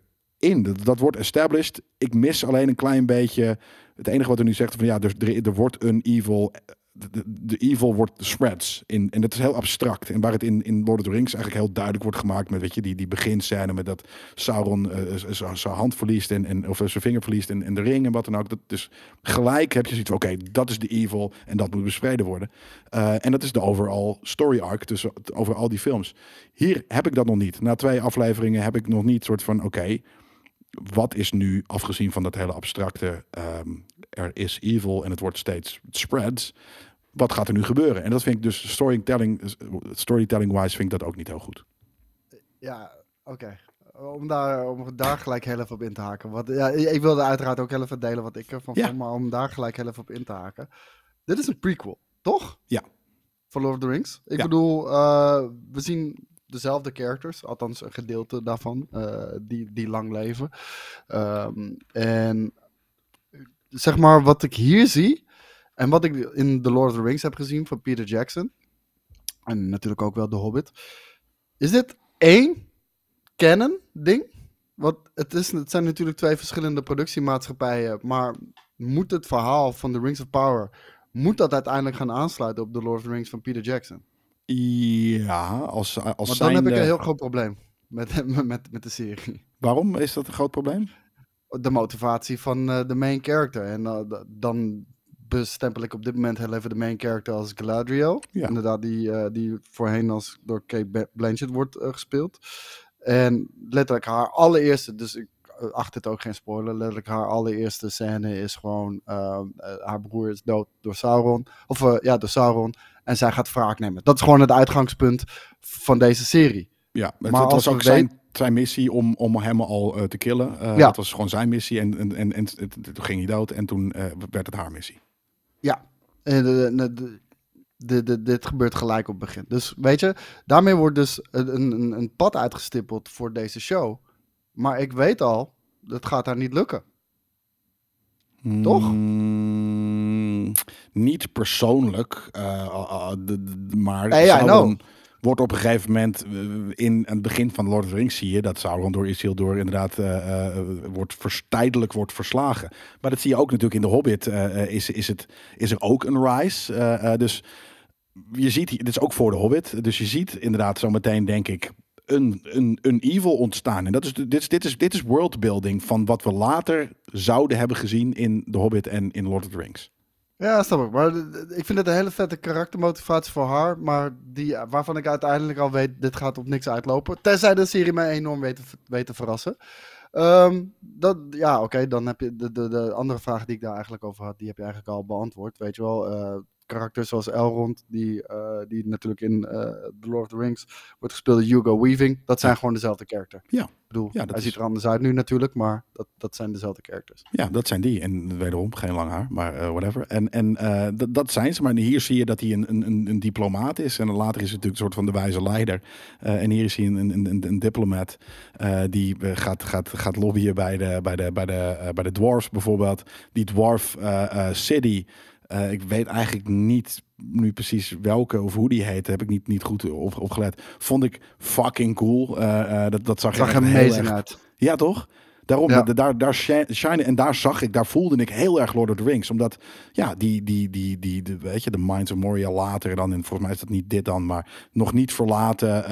Dat, wordt established. Ik mis alleen een klein beetje. Het enige wat er nu zegt van ja, er, er, er wordt een evil. De, evil wordt spreads. In, en dat is heel abstract. En waar het in, in Lord of the Rings eigenlijk heel duidelijk wordt gemaakt met weet je, die, die beginscène met dat Sauron eh, z- zijn hand verliest en, en of zijn vinger verliest en, en de ring en wat dan ook. Dat, dus gelijk heb je zoiets van oké, dat is de evil en dat moet bespreden worden. Eh, en dat is de overall story arc tussen over al die films. Hier heb ik dat nog niet. Na twee afleveringen heb ik nog niet soort van oké wat is nu, afgezien van dat hele abstracte, ehm, er is evil en het wordt steeds het spreads. Wat gaat er nu gebeuren? En dat vind ik dus storytelling, storytelling wise vind ik dat ook niet heel goed. Ja, oké. Om daar, om daar gelijk heel even op in te haken. Wat, ja, ik wilde uiteraard ook heel even delen wat ik ervan Ja. vond, maar om daar gelijk heel even op in te haken. Dit is een prequel, toch? Ja. Van Lord of the Rings. Ik Ja. bedoel, eh, we zien dezelfde characters, althans een gedeelte daarvan, eh, die, die lang leven. Ehm, en zeg maar, wat ik hier zie, en wat ik in The Lord of the Rings heb gezien van Peter Jackson, en natuurlijk ook wel The Hobbit, is dit één canon ding? Want het, is, het zijn natuurlijk twee verschillende productiemaatschappijen, maar moet het verhaal van The Rings of Power, moet dat uiteindelijk gaan aansluiten op The Lord of the Rings van Peter Jackson? Ja, als, als Want dan heb ik een heel groot probleem [LAUGHS] met, met, met de serie. Waarom is dat een groot probleem? De motivatie van eh, de main character. En eh, dan bestempel ik op dit moment heel even de main character als Galadriel. Ja. Inderdaad, die, eh, die voorheen als door Kate Blanchett wordt gespeeld. En letterlijk haar allereerste, dus ik acht het ook geen spoiler, letterlijk haar allereerste scène is gewoon, haar broer is dood door Sauron. Of ja, door Sauron. En zij gaat wraak nemen. Dat is gewoon het uitgangspunt van deze serie. Ja, het, Maar was ook zijn, zijn missie om, om hem al eh, te killen. Eh, Ja. Dat was gewoon zijn missie en, en, en, toen ging hij dood en toen eh, werd het haar missie. Ja, en de, de, de, de, de- dit gebeurt gelijk op het begin. Dus weet je, daarmee wordt dus een, een, een pad uitgestippeld voor deze show. Maar ik weet al, dat gaat haar niet lukken. Toch? Mm, niet persoonlijk, de- de- maar Sauron wordt op een gegeven moment eh, in het begin van Lord of the Rings zie je dat Sauron door Isildur inderdaad eh, wordt vers, tijdelijk wordt verslagen. Maar dat zie je ook natuurlijk in de Hobbit. is, is, het, is er ook een rise? dus je ziet, dit is ook voor de Hobbit. Dus je ziet inderdaad zo meteen, denk ik, een, een, een evil ontstaan. En dat is, de- dit, is, dit, is, dit is worldbuilding van wat we later zouden hebben gezien in The Hobbit en in Lord of the Rings. Ja, snap ik. Maar ik vind het een hele vette karaktermotivatie voor haar. Maar die, waarvan ik uiteindelijk al weet, dit gaat op niks uitlopen. Tenzij de serie mij enorm weet, weet te verrassen. Ehm, dat, ja, oké, dan heb je de, de, de andere vraag die ik daar eigenlijk over had, die heb je eigenlijk al beantwoord. Weet je wel, eh, karakters zoals Elrond, die, eh, die natuurlijk in eh, The Lord of the Rings wordt gespeeld door Hugo Weaving. Dat zijn gewoon dezelfde karakter. Ja. Ik bedoel, Ja, hij is- ziet er anders uit nu natuurlijk, maar dat, dat zijn dezelfde characters. Ja, dat zijn die. En wederom, geen lang haar, maar eh, whatever. En, en dat, dat zijn ze. Maar hier zie je dat hij een, een, een, diplomaat is. En later is hij natuurlijk een soort van de wijze leider. En hier is hij een, een, een, een diplomaat die gaat, gaat, gaat lobbyen bij de, bij, de, bij, de, bij de dwarfs bijvoorbeeld. Die dwarf city... eh, ik weet eigenlijk niet nu precies welke of hoe die heet. Heb ik niet, niet goed op, opgelet. Vond ik fucking cool. Eh, eh, dat, dat zag, zag er er amazing erg uit. ja, toch? Daarom, Ja. daar, daar shi- shine en daar zag ik, daar voelde ik heel erg Lord of the Rings. Omdat, ja, die, die, die, die, de, weet je, de Minds of Moria later dan, en volgens mij is dat niet dit dan, maar nog niet verlaten.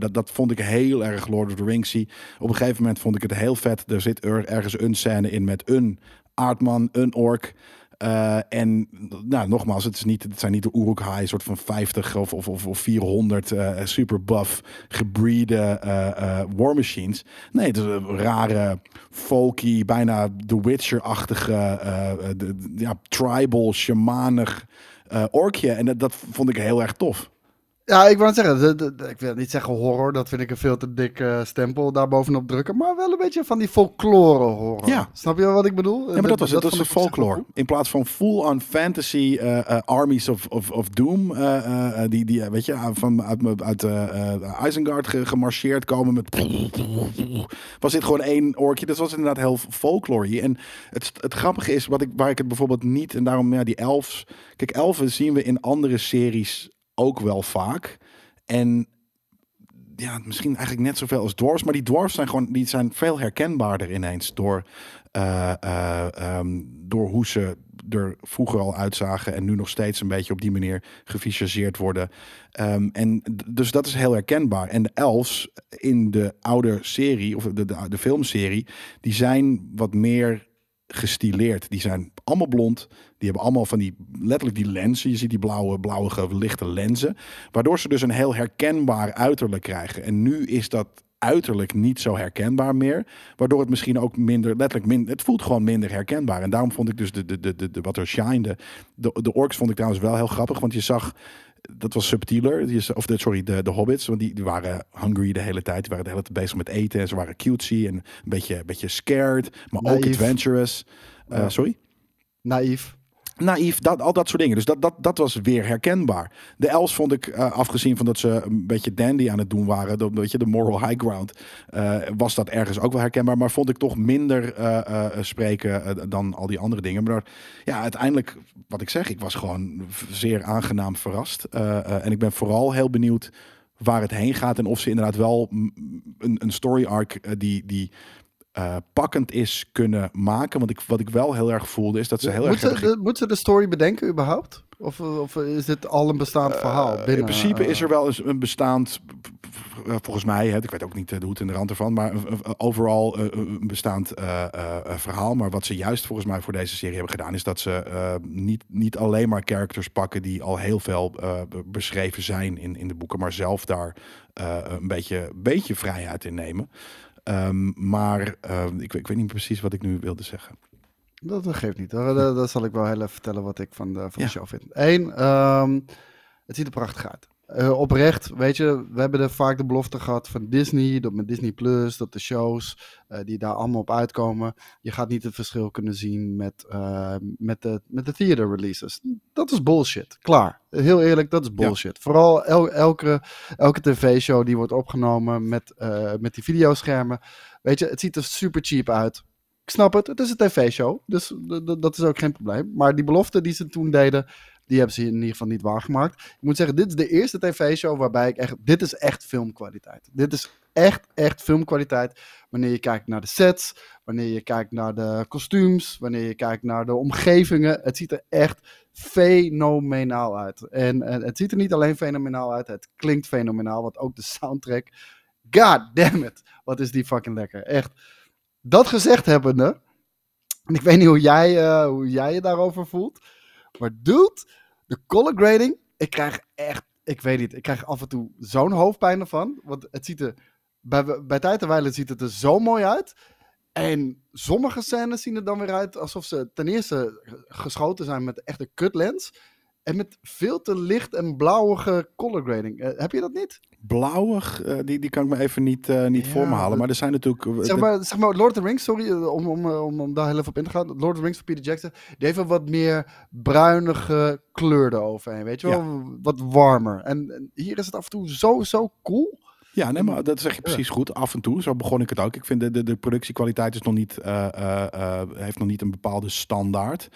dat, dat vond ik heel erg Lord of the Rings. Op een gegeven moment vond ik het heel vet. Er zit er, ergens een scène in met een aardman, een ork. Eh, en nou, nogmaals, het, is niet, het zijn niet de Uruk-hai soort van 50 of, of, of, of 400 eh, super buff gebreede eh, war machines. Nee, het is een rare, folky, bijna The Witcher-achtige, ja, tribal, shamanig orkje. En dat vond ik heel erg tof. Ja, ik wou het zeggen, de- de- de- ik wil niet zeggen horror, dat vind ik een veel te dik eh, stempel daar bovenop drukken, maar wel een beetje van die folklore horror. Ja. Snap je wat ik bedoel? Ja, maar dat was het. Dat wel folklore. In plaats van full-on fantasy eh, eh, armies of, of, of doom. die, die, weet je, ah, van, uit, uit Isengard ge- gemarcheerd komen met... [LAUGHS] Was dit gewoon één oortje. Dat was inderdaad heel folklore. En het, het grappige is, wat ik, waar ik het bijvoorbeeld niet... En daarom, ja, die elfs... Kijk, elfen zien we in andere series ook wel vaak. En ja, misschien eigenlijk net zoveel als dwarfs. Maar die dwarfs zijn gewoon, die zijn veel herkenbaarder ineens door, eh, eh, ehm, door hoe ze er vroeger al uitzagen en nu nog steeds een beetje op die manier gefischageerd worden. Ehm, en dus dat is heel herkenbaar. En de elves in de oude serie, of de, de, de filmserie, die zijn wat meer gestileerd. Die zijn allemaal blond. Die hebben allemaal van die, letterlijk die lenzen. Je ziet die blauwe, blauwe lichte lenzen. Waardoor ze dus een heel herkenbaar uiterlijk krijgen. En nu is dat uiterlijk niet zo herkenbaar meer. Waardoor het misschien ook minder, letterlijk, minder, het voelt gewoon minder herkenbaar. En daarom vond ik dus de, de, de, de, wat er shinede. De, de orks vond ik trouwens wel heel grappig, want je zag dat was subtieler. Of de, sorry, de, de hobbits. Want die, die waren hungry de hele tijd. Die waren de hele tijd bezig met eten. En ze waren cutesy en een beetje, een beetje scared. Maar ook adventurous. Eh. Sorry? Naïef. Naïef, dat, al dat soort dingen. Dus dat, dat, dat was weer herkenbaar. De Els vond ik, eh, afgezien van dat ze een beetje dandy aan het doen waren, de, weet je, de moral high ground, eh, was dat ergens ook wel herkenbaar. Maar vond ik toch minder eh, spreken dan al die andere dingen. Maar ja, uiteindelijk, wat ik zeg, ik was gewoon zeer aangenaam verrast. En ik ben vooral heel benieuwd waar het heen gaat en of ze inderdaad wel een, een story arc die, die eh, pakkend is kunnen maken. Want ik, wat ik wel heel erg voelde is dat ze heel Moet erg ze, hebben de, moet ze de story bedenken überhaupt? Of, of is dit al een bestaand verhaal? Eh, Binnen, in principe eh, is er wel eens een bestaand, eh, volgens mij, hè, ik weet ook niet eh, de hoed en de rand ervan, maar eh, eh, overal eh, een bestaand eh, eh, eh, verhaal. Maar wat ze juist volgens mij voor deze serie hebben gedaan, is dat ze eh, niet, niet alleen maar characters pakken die al heel veel eh, be- beschreven zijn in, in de boeken, maar zelf daar eh, een beetje, beetje vrijheid in nemen. Ehm, maar eh, ik, weet- ik weet niet precies wat ik nu wilde zeggen. Dat, dat geeft niet. Dat, dat zal ik wel heel even vertellen wat ik van de, van Ja. show vind. Eén, ehm, het ziet er prachtig uit. Eh, oprecht, weet je, we hebben er vaak de belofte gehad van Disney, dat met Disney Plus, dat de shows eh, die daar allemaal op uitkomen, je gaat niet het verschil kunnen zien met, eh, met, de, met de theater releases. Dat is bullshit. Klaar. Heel eerlijk, dat is bullshit. Vooral el- elke, elke tv-show die wordt opgenomen met, met die videoschermen. Weet je, het ziet er super cheap uit. Ik snap het, het is een tv-show, dus dat is ook geen probleem. Maar die belofte die ze toen deden, die hebben ze in ieder geval niet waargemaakt. Ik moet zeggen, dit is de eerste tv-show waarbij ik echt, dit is echt filmkwaliteit. Dit is echt, echt filmkwaliteit. Wanneer je kijkt naar de sets, wanneer je kijkt naar de kostuums, wanneer je kijkt naar de omgevingen. Het ziet er echt fenomenaal uit. En, het ziet er niet alleen fenomenaal uit, het klinkt fenomenaal, want ook de soundtrack. God damn it, wat is die fucking lekker. Echt. Dat gezegd hebbende, en ik weet niet hoe jij, eh, hoe jij je daarover voelt, maar dude, de color grading, ik krijg echt, ik weet niet, ik krijg af en toe zo'n hoofdpijn ervan, want het ziet er, bij, bij tijd en wijle ziet het er zo mooi uit. En sommige scènes zien er dan weer uit alsof ze ten eerste geschoten zijn met echt een kutlens. En met veel te licht en blauwige color grading. Eh, heb je dat niet? Blauwig, eh, die, die kan ik me even niet, eh, niet Ja, voor me halen. Maar er zijn natuurlijk... Zeg maar, zeg maar Lord of the Rings, sorry om, om, om, om daar heel even op in te gaan. Lord of the Rings van Peter Jackson, die heeft een wat meer bruinige kleur eroverheen. Weet je wel? Wat warmer. En, en hier is het af en toe zo, zo cool. Ja, nee, maar dat zeg je precies goed. Af en toe, zo begon ik het ook. Ik vind de, de, de productiekwaliteit is nog niet, eh, eh, eh, heeft nog niet een bepaalde standaard.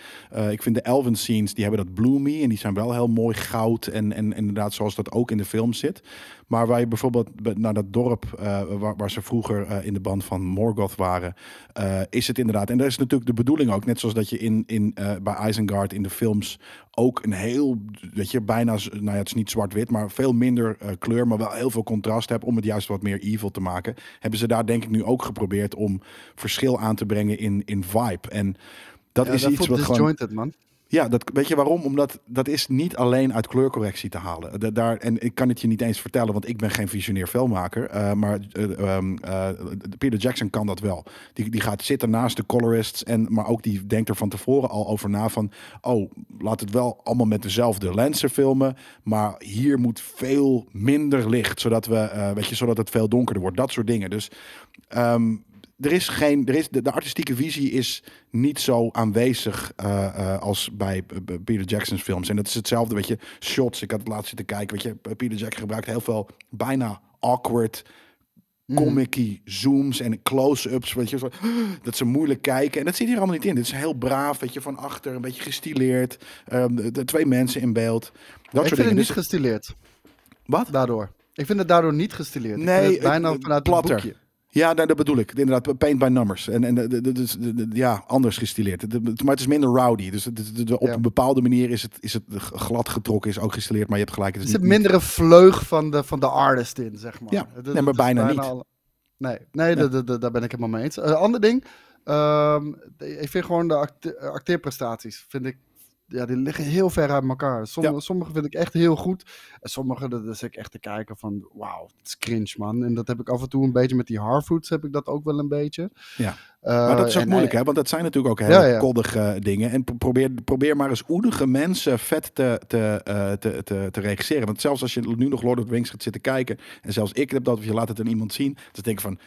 Ik vind de Elven scenes, die hebben dat bloomy en die zijn wel heel mooi goud en, en inderdaad zoals dat ook in de film zit. Maar waar je bijvoorbeeld be- naar dat dorp eh, waar, waar ze vroeger eh, in de band van Morgoth waren, eh, is het inderdaad. En dat is natuurlijk de bedoeling ook, net zoals dat je in, in, bij Isengard in de films ook een heel, weet je, bijna, nou ja, het is niet zwart-wit, maar veel minder kleur, maar wel heel veel contrast hebt om het juist wat meer evil te maken. Hebben ze daar denk ik nu ook geprobeerd om verschil aan te brengen in, in vibe. En dat Ja, is dat iets wat gewoon... man. Ja, dat, weet je waarom? Omdat dat is niet alleen uit kleurcorrectie te halen. Da- daar, en ik kan het je niet eens vertellen, want ik ben geen visionair filmmaker. eh, maar eh, ehm, eh, Peter Jackson kan dat wel. Die, die gaat zitten naast de colorists. En, maar ook die denkt er van tevoren al over na van... Oh, laat het wel allemaal met dezelfde lenzen filmen. Maar hier moet veel minder licht. Zodat, we, weet je, zodat het veel donkerder wordt. Dat soort dingen. Dus... ehm, er is geen, er is, de, de artistieke visie is niet zo aanwezig eh, eh, als bij bij Peter Jackson's films. En dat is hetzelfde, weet je, shots. Ik had het laatst zitten kijken, weet je, Peter Jackson gebruikt heel veel bijna awkward comic zooms en close-ups, weet je, [GASPS] dat ze moeilijk kijken. En dat zit hier allemaal niet in. Dit is heel braaf, weet je, van achter, een beetje gestileerd. Ehm, de, de twee mensen in beeld. Dat ik soort vind dingen. het niet Dus- gestileerd, wat? daardoor. Ik vind het daardoor niet gestileerd. Ik Nee, vind het bijna het- vanuit platter. het boekje. Ja, nou, dat bedoel ik. Inderdaad, paint by numbers. En, en dus ja, anders gestileerd. Maar het is minder rowdy. Dus het- op een bepaalde manier is het, is het glad getrokken, is ook gestileerd. Maar je hebt gelijk. Het is zit niet- mindere vleug van de, van de artist in, zeg maar. Ja, Het- nee, het maar bijna niet. al- Nee, nee da- da- da- daar ben ik helemaal mee eens. Een ander ding, ehm, ik vind gewoon de acte- acteerprestaties vind ik ja, die liggen heel ver uit elkaar. Sommige, Ja. sommige vind ik echt heel goed. En sommige, dat is ik echt te kijken van, wauw, het is cringe, man. En dat heb ik af en toe een beetje met die Harfoods, heb ik dat ook wel een beetje. Ja. Eh, Maar dat is ook moeilijk, hè? Want dat zijn natuurlijk ook hele Ja, ja. koddige dingen. En pro- probeer, probeer maar eens oedige mensen vet te, te, eh, te, te, te regisseren. Want zelfs als je nu nog Lord of the Rings gaat zitten kijken... en zelfs ik heb dat, of je laat het aan iemand zien... dan denk ik van...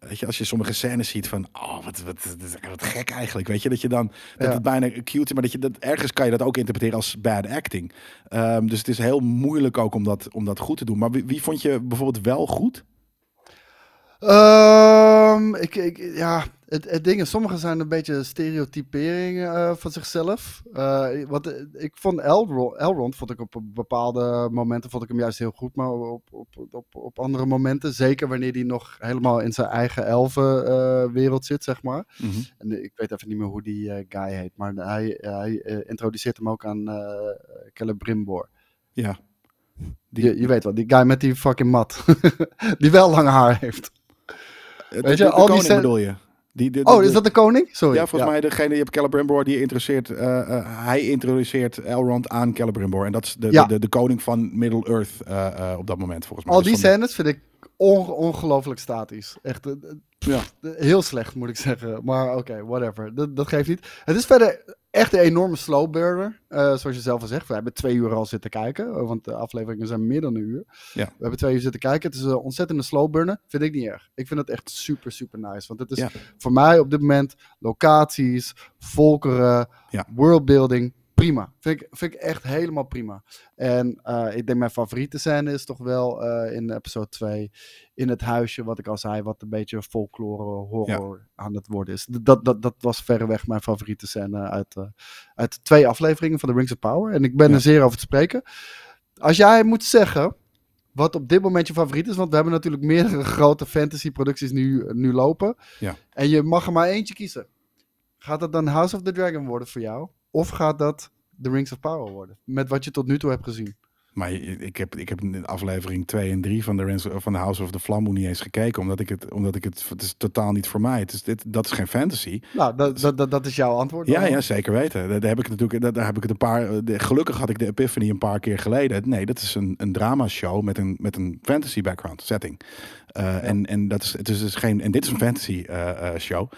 Weet je, als je sommige scènes ziet van, oh, wat, wat, wat, gek eigenlijk. Weet je, dat je dan, dat Ja. het bijna cute is, maar dat je dat, ergens kan je dat ook interpreteren als bad acting. Ehm, dus het is heel moeilijk ook om dat, om dat goed te doen. Maar wie, wie vond je bijvoorbeeld wel goed? Ehm, ik, ik, ja, het, het ding is, sommigen zijn een beetje stereotypering eh, van zichzelf. Eh, wat, ik vond Elrond, Elrond, vond ik op bepaalde momenten, vond ik hem juist heel goed, maar op, op, op, op andere momenten, zeker wanneer hij nog helemaal in zijn eigen elfenwereld zit, zeg maar. En eh, ik weet even niet meer hoe die eh, guy heet, maar hij, hij introduceert hem ook aan uh, Celebrimbor. Ja. Die, je, je weet wel, die guy met die fucking mat. [LAUGHS] die wel lang haar heeft. De, Weet je, de, de al die koning bedoel je? Die, de, Oh, is dat de koning? Sorry. Ja, volgens mij degene, je hebt Celebrimbor die introduceert, eh, eh, hij introduceert Elrond aan Celebrimbor. En dat is de, Ja. de, de, koning van Middle-earth eh, eh, op dat moment, volgens mij. Al Dus die scènes vind ik on- ongelooflijk statisch. Echt eh, eh, Ja. heel slecht, moet ik zeggen. Maar oké, whatever. Dat, dat geeft niet. Het is verder echt een enorme slow burner. eh, zoals je zelf al zegt. We hebben twee uur al zitten kijken. eh, Want de afleveringen zijn meer dan een uur. Ja. We hebben twee uur zitten kijken. Het is een ontzettende slow burner. Vind ik niet erg. Ik vind het echt super, super nice. Want het is Ja. voor mij op dit moment locaties, volkeren, Ja. worldbuilding. Prima. Vind ik, vind ik echt helemaal prima. En eh, ik denk mijn favoriete scène is toch wel eh, in episode 2 in het huisje, wat ik al zei, wat een beetje folklore horror aan het worden is. Dat, dat, dat was verreweg mijn favoriete scène uit, eh, uit twee afleveringen van The Rings of Power. En ik ben Ja. er zeer over te spreken. Als jij moet zeggen wat op dit moment je favoriet is, want we hebben natuurlijk meerdere [LAUGHS] grote fantasy producties nu, nu lopen. Ja. En je mag er maar eentje kiezen. Gaat dat dan House of the Dragon worden voor jou? Of gaat dat The Rings of Power worden? Met wat je tot nu toe hebt gezien. Maar ik heb, ik heb in aflevering 2 en 3 van de, Rens- van de House of the Flamboe niet eens gekeken. Omdat ik het, omdat ik het, het is totaal niet voor mij. Het is, dit, dat is geen fantasy. Nou, dat, dat, dat, dat is jouw antwoord. Ja, dan? ja, zeker weten. Daar, heb ik natuurlijk, daar, daar heb ik het een paar. de- gelukkig had ik de Epiphany een paar keer geleden. Nee, dat is een, een dramashow met een, met een fantasy background setting. Eh, en, en dat is, het is dus geen. En dit is een fantasy eh, eh, show.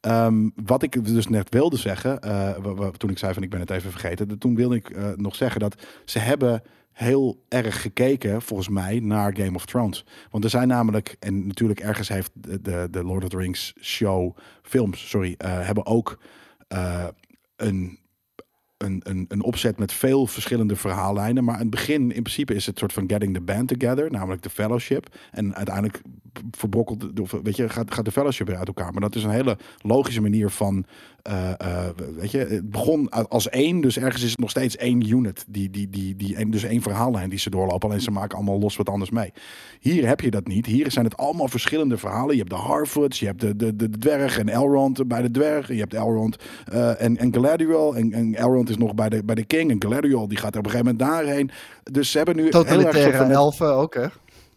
Ehm, wat ik dus net wilde zeggen, eh, toen ik zei van ik ben het even vergeten, toen wilde ik eh, nog zeggen dat ze hebben heel erg gekeken, volgens mij, naar Game of Thrones. Want er zijn namelijk, en natuurlijk ergens heeft de, de, Lord of the Rings show, films, sorry, eh, hebben ook een, een, een, een opzet met veel verschillende verhaallijnen. Maar aan het begin, in principe, is het soort van getting the band together, namelijk de fellowship. En uiteindelijk verbrokkelt, weet je, gaat, gaat de fellowship weer uit elkaar. Maar dat is een hele logische manier van, eh, eh, weet je, het begon als één, dus ergens is het nog steeds één unit. Die, die, die, die, en dus één verhaallijn die ze doorlopen. Alleen ze maken allemaal los wat anders mee. Hier heb je dat niet. Hier zijn het allemaal verschillende verhalen. Je hebt de Harfoots, je hebt de, de, de, dwerg en Elrond bij de dwerg. Je hebt Elrond eh, en, en Galadriel. En, en Elrond is nog bij de, bij de king. En Galadriel die gaat op een gegeven moment daarheen. Dus ze hebben nu heel erg Totalitaire van net- elfen ook, hè?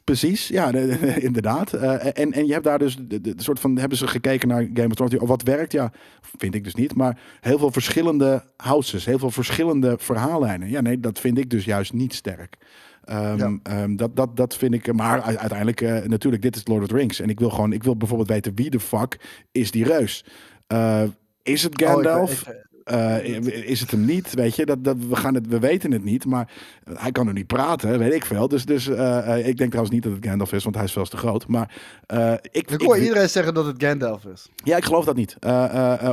Precies, ja, de- de- [LAUGHS] inderdaad. Eh, en, en je hebt daar dus de, de, soort van hebben ze gekeken naar Game of Thrones. Wat werkt? Ja, vind ik dus niet. Maar heel veel verschillende houses, heel veel verschillende verhaallijnen. Ja, nee, dat vind ik dus juist niet sterk. Ehm, Ja. ehm, dat, dat, dat vind ik. Maar uiteindelijk, eh, natuurlijk, dit is Lord of the Rings. En ik wil gewoon, ik wil bijvoorbeeld weten wie de fuck is die reus. Eh, is het Oh, ik- Gandalf? ik- Eh, is het hem niet? Weet je, dat, dat, we, gaan het, we weten het niet, maar hij kan er niet praten, weet ik veel. Dus, dus eh, eh, ik denk trouwens niet dat het Gandalf is, want hij is veel te groot. Maar eh, ik, Ik hoor ik- iedereen zeggen dat het Gandalf is. ja, ik geloof dat niet.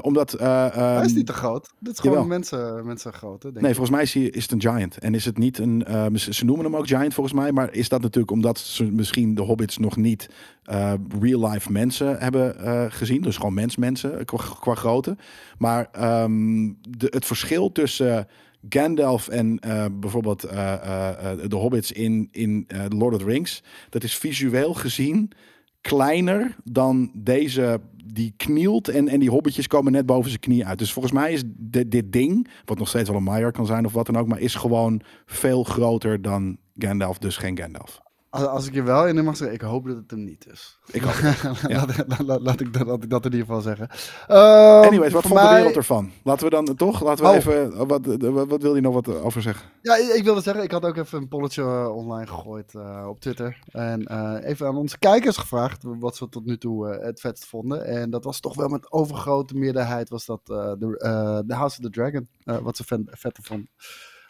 Omdat. eh, Hij is ehm, niet te groot. Dit is gewoon mensen, mensen groot, hè, denk Nee, ik. volgens mij is, hij, is het een giant. En is het niet een. ze ze noemen hem ook giant volgens mij. Maar is dat natuurlijk omdat ze misschien de hobbits nog niet eh, real-life mensen hebben eh, gezien. Dus gewoon mens-mensen qua, qua grootte. Maar ehm, de, het verschil tussen. Gandalf en eh, bijvoorbeeld de hobbits in, in Lord of the Rings. Dat is visueel gezien kleiner dan deze. Die knielt en, en die hobbitjes komen net boven zijn knie uit. Dus volgens mij is dit, dit ding, wat nog steeds wel een Maiar kan zijn of wat dan ook, maar is gewoon veel groter dan Gandalf, dus geen Gandalf. Als, als ik je wel in mag zeggen, ik hoop dat het hem niet is. Ik ook. [LAUGHS] laat, laat, laat, laat ik dat, laat ik dat in ieder geval zeggen. Ehm, Anyways, wat vond de wereld ervan? Laten we dan toch? Laten we Oh. even. Wat, wat, wat wil je nog wat over zeggen? Ja, ik ik wilde zeggen, ik had ook even een polletje eh, online gegooid eh, op Twitter. En eh, even aan onze kijkers gevraagd wat ze tot nu toe eh, het vetst vonden. En dat was toch wel met overgrote meerderheid was dat eh, de eh, The House of the Dragon. eh, wat ze ven- vetter vonden.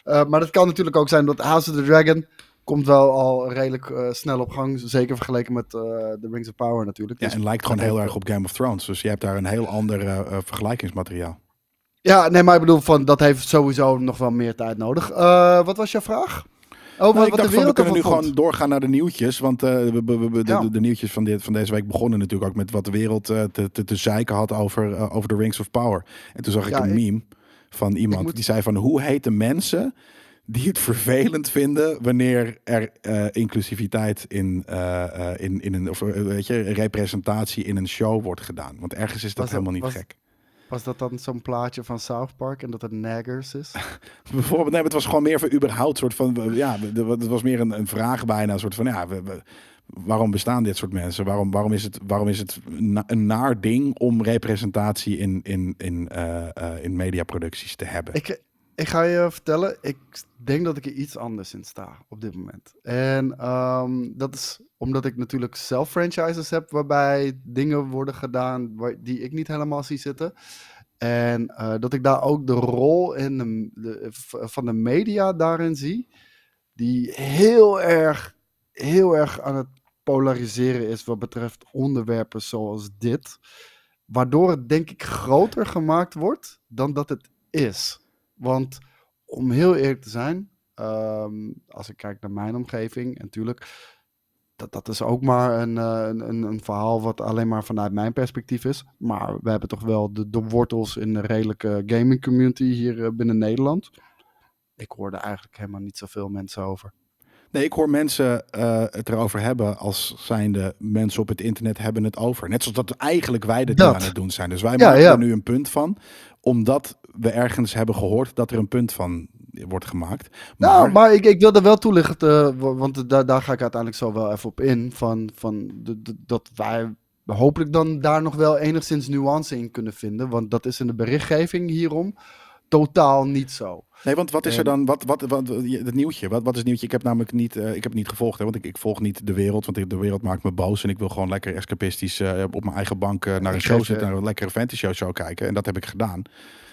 Eh, maar dat kan natuurlijk ook zijn dat House of the Dragon komt wel al redelijk eh, snel op gang. Zeker vergeleken met eh The Rings of Power natuurlijk. Ja, Dus- en lijkt gewoon heel erg op Game of Thrones. Dus je hebt daar een heel ander eh, vergelijkingsmateriaal. Ja, nee, maar ik bedoel, van, dat heeft sowieso nog wel meer tijd nodig. Wat was jouw vraag? Oh, wat, ik wat de dacht van, we kunnen nu gewoon doorgaan naar de nieuwtjes. Want we- we- we- de, Ja. de, de nieuwtjes van, dit, van deze week begonnen natuurlijk ook met wat de wereld te, te, te zeiken had over, over de Rings of Power. En toen zag ik Ja, een ik- meme van iemand moet- die zei van hoe heten mensen die het vervelend vinden wanneer er eh, inclusiviteit in, eh, eh, in, in een of, weet je, representatie in een show wordt gedaan. Want ergens is dat Was dat- helemaal niet was- gek. Was dat dan zo'n plaatje van South Park en dat het naggers is? [LAUGHS] Bijvoorbeeld, nee, maar het was gewoon meer voor überhaupt soort van, ja, het was meer een, een vraag bijna, een soort van, ja, we, we- waarom bestaan dit soort mensen? Waarom, waarom is het, waarom is het na- een naar ding om representatie in, in, in, in mediaproducties te hebben? ik, ik ga je vertellen, ik denk dat ik er iets anders in sta op dit moment. En ehm, dat is omdat ik natuurlijk zelf franchises heb waarbij dingen worden gedaan die ik niet helemaal zie zitten. En eh, dat ik daar ook de rol in de, van de media daarin zie, die heel erg, heel erg aan het polariseren is wat betreft onderwerpen zoals dit. Waardoor het denk ik groter gemaakt wordt dan dat het is. Want om heel eerlijk te zijn, ehm, als ik kijk naar mijn omgeving, en natuurlijk, dat, dat is ook maar een, eh, een, een, een verhaal wat alleen maar vanuit mijn perspectief is. Maar we hebben toch wel de, de wortels in de redelijke gaming community hier eh, binnen Nederland. Ik hoorde eigenlijk helemaal niet zoveel mensen over. Nee, ik hoor mensen eh, het erover hebben als zijnde mensen op het internet hebben het over. Net zoals dat eigenlijk wij dit Dat. aan het doen zijn. Dus wij Ja, maken ja. er nu een punt van, omdat we ergens hebben gehoord dat er een punt van wordt gemaakt. Maar, Nou, maar ik, ik wilde wel toelichten, eh, wa- want daar, daar ga ik uiteindelijk zo wel even op in. Van, van de, de- dat wij hopelijk dan daar nog wel enigszins nuance in kunnen vinden. Want dat is in de berichtgeving hierom totaal niet zo. Nee, want wat is er dan? Wat, wat, wat, het nieuwtje? Wat, wat is het nieuwtje? Ik heb namelijk niet, eh, ik heb niet gevolgd, hè, want ik, ik volg niet de wereld, want de wereld maakt me boos en ik wil gewoon lekker escapistisch eh, op mijn eigen bank naar een show zitten, naar een lekkere fantasy show kijken en dat heb ik gedaan.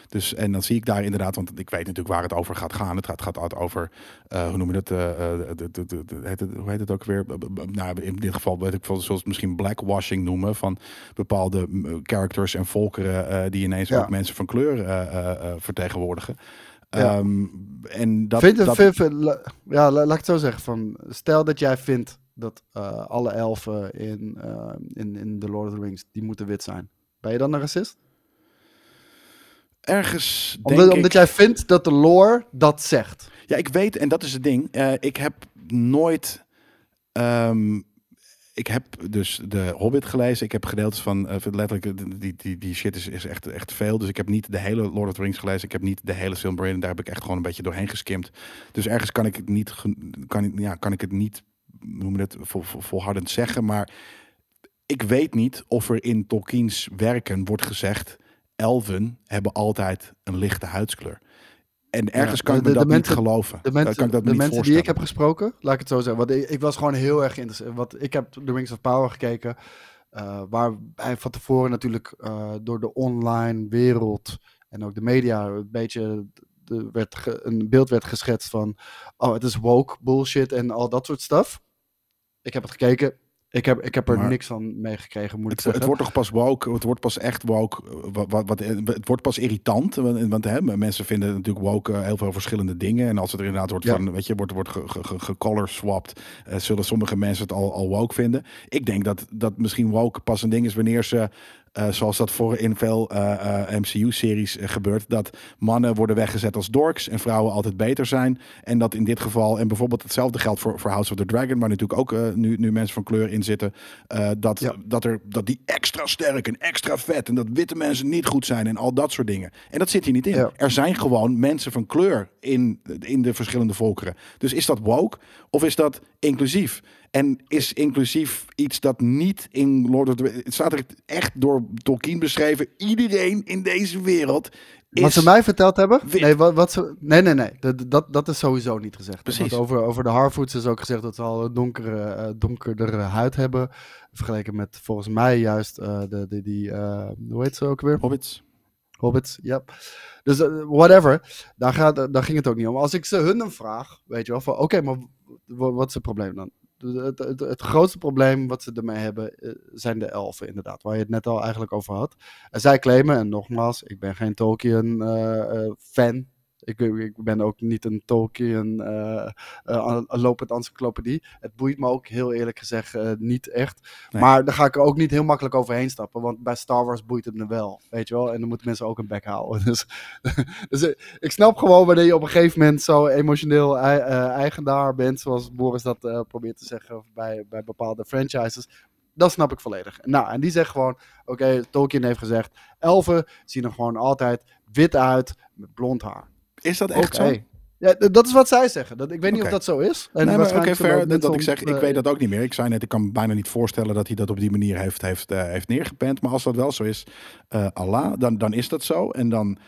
Dus en dan zie ik daar inderdaad, want ik weet natuurlijk waar het over gaat gaan. Het gaat, gaat altijd over, eh, hoe noem je dat? eh, eh, hoe heet het ook weer? Nou, in dit geval weet ik veel, zoals misschien blackwashing noemen van bepaalde characters en volkeren die ineens Ja. ook mensen van kleur vertegenwoordigen. Ja. Ehm, en dat, Vind, dat, vind- vind- la- ja, la- laat ik het zo zeggen. Van, stel dat jij vindt dat alle elfen in, in, in The Lord of the Rings, die moeten wit zijn. Ben je dan een racist? Ergens denk Omdat, ik... omdat jij vindt dat de lore dat zegt. Ja, ik weet, en dat is het ding. eh, ik heb nooit... ehm, ik heb dus de Hobbit gelezen. Ik heb gedeeltes van, eh, letterlijk, die, die, die, die shit is, is echt, echt veel. Dus ik heb niet de hele Lord of the Rings gelezen. Ik heb niet de hele Silmarillion. Daar heb ik echt gewoon een beetje doorheen geskimd. Dus ergens kan ik het niet, kan, ik- ja, kan ik het niet, noem het, vol, vol- volhardend zeggen. Maar ik weet niet of er in Tolkien's werken wordt gezegd... elfen hebben altijd een lichte huidskleur. En ergens Ja, kan ik de- me de dat niet geloven. De kan mensen, ik dat de mensen die ik heb gesproken, laat ik het zo zeggen. Want ik, ik was gewoon heel erg geïnteresseerd. Want ik heb The Rings of Power gekeken. eh, waar hij van tevoren natuurlijk eh, door de online wereld en ook de media een beetje de, werd ge- een beeld werd geschetst van. Oh, het is woke bullshit en al dat soort stuff. Ik heb het gekeken. Ik heb, ik heb er Maar- niks van meegekregen, moet ik Het, zeggen. het wordt toch pas woke, het wordt pas echt woke, eh, wat, wat, wat, het wordt pas irritant, want, want hè, mensen vinden natuurlijk woke eh, heel veel verschillende dingen. En als het er inderdaad wordt Ja. van, weet je, wordt, wordt ge, ge, ge- gecolor swapped, eh, zullen sommige mensen het al, al woke vinden. Ik denk dat, dat misschien woke pas een ding is wanneer ze, eh, zoals dat voor in veel eh, eh, MCU-series gebeurt, dat mannen worden weggezet als dorks en vrouwen altijd beter zijn. En dat in dit geval, en bijvoorbeeld hetzelfde geldt voor, voor House of the Dragon, waar natuurlijk ook nu, nu mensen van kleur in zitten, dat, Ja. dat, er, dat die extra sterk en extra vet en dat witte mensen niet goed zijn en al dat soort dingen. En dat zit hier niet in. Ja. Er zijn gewoon mensen van kleur in, in de verschillende volkeren. Dus is dat woke of is dat inclusief? En is inclusief iets dat niet in Lord of the Het staat er echt door Tolkien beschreven. Iedereen in deze wereld is... Wat ze mij verteld hebben? Nee, wat, wat ze, nee, nee, nee. Dat, dat, dat is sowieso niet gezegd. Precies. Want over, over de Harfoots is ook gezegd dat ze al een donkere, eh, donkerdere huid hebben. Vergeleken met volgens mij juist eh, de, de, die, eh, hoe heet ze ook weer? Hobbits. Hobbits, ja. Dus eh, whatever, daar, gaat, daar ging het ook niet om. Als ik ze hun een vraag, weet je wel, van oké, maar wat is het probleem dan? Het, het, grootste probleem wat ze ermee hebben eh, zijn de elfen, inderdaad, waar je het net al eigenlijk over had. En zij claimen, en nogmaals, ik ben geen Tolkien-fan. Ik, ik ben ook niet een Tolkien eh, een lopend encyclopedie. Het boeit me ook heel eerlijk gezegd eh, niet echt. Nee. Maar daar ga ik er ook niet heel makkelijk overheen stappen. Want bij Star Wars boeit het me wel. Weet je wel? En dan moeten mensen ook een bek houden. [LAUGHS] Dus, [LAUGHS] dus ik snap gewoon wanneer je op een gegeven moment zo emotioneel ei- eigenaar bent. Zoals Boris dat probeert te zeggen bij, bij bepaalde franchises. Dat snap ik volledig. Nou, en die zegt gewoon: Oké, Tolkien heeft gezegd. Elfen zien er gewoon altijd wit uit met blond haar. Is dat echt zo? Ja, dat is wat zij zeggen. Dat, ik weet niet of dat zo is. En nee, oké, ook Dat, dat ik zeg, ik weet dat ook niet meer. Ik zei net, ik kan me bijna niet voorstellen dat hij dat op die manier heeft, heeft, eh, heeft neergepend. Maar als dat wel zo is, eh, Allah, dan, dan is dat zo. En dan,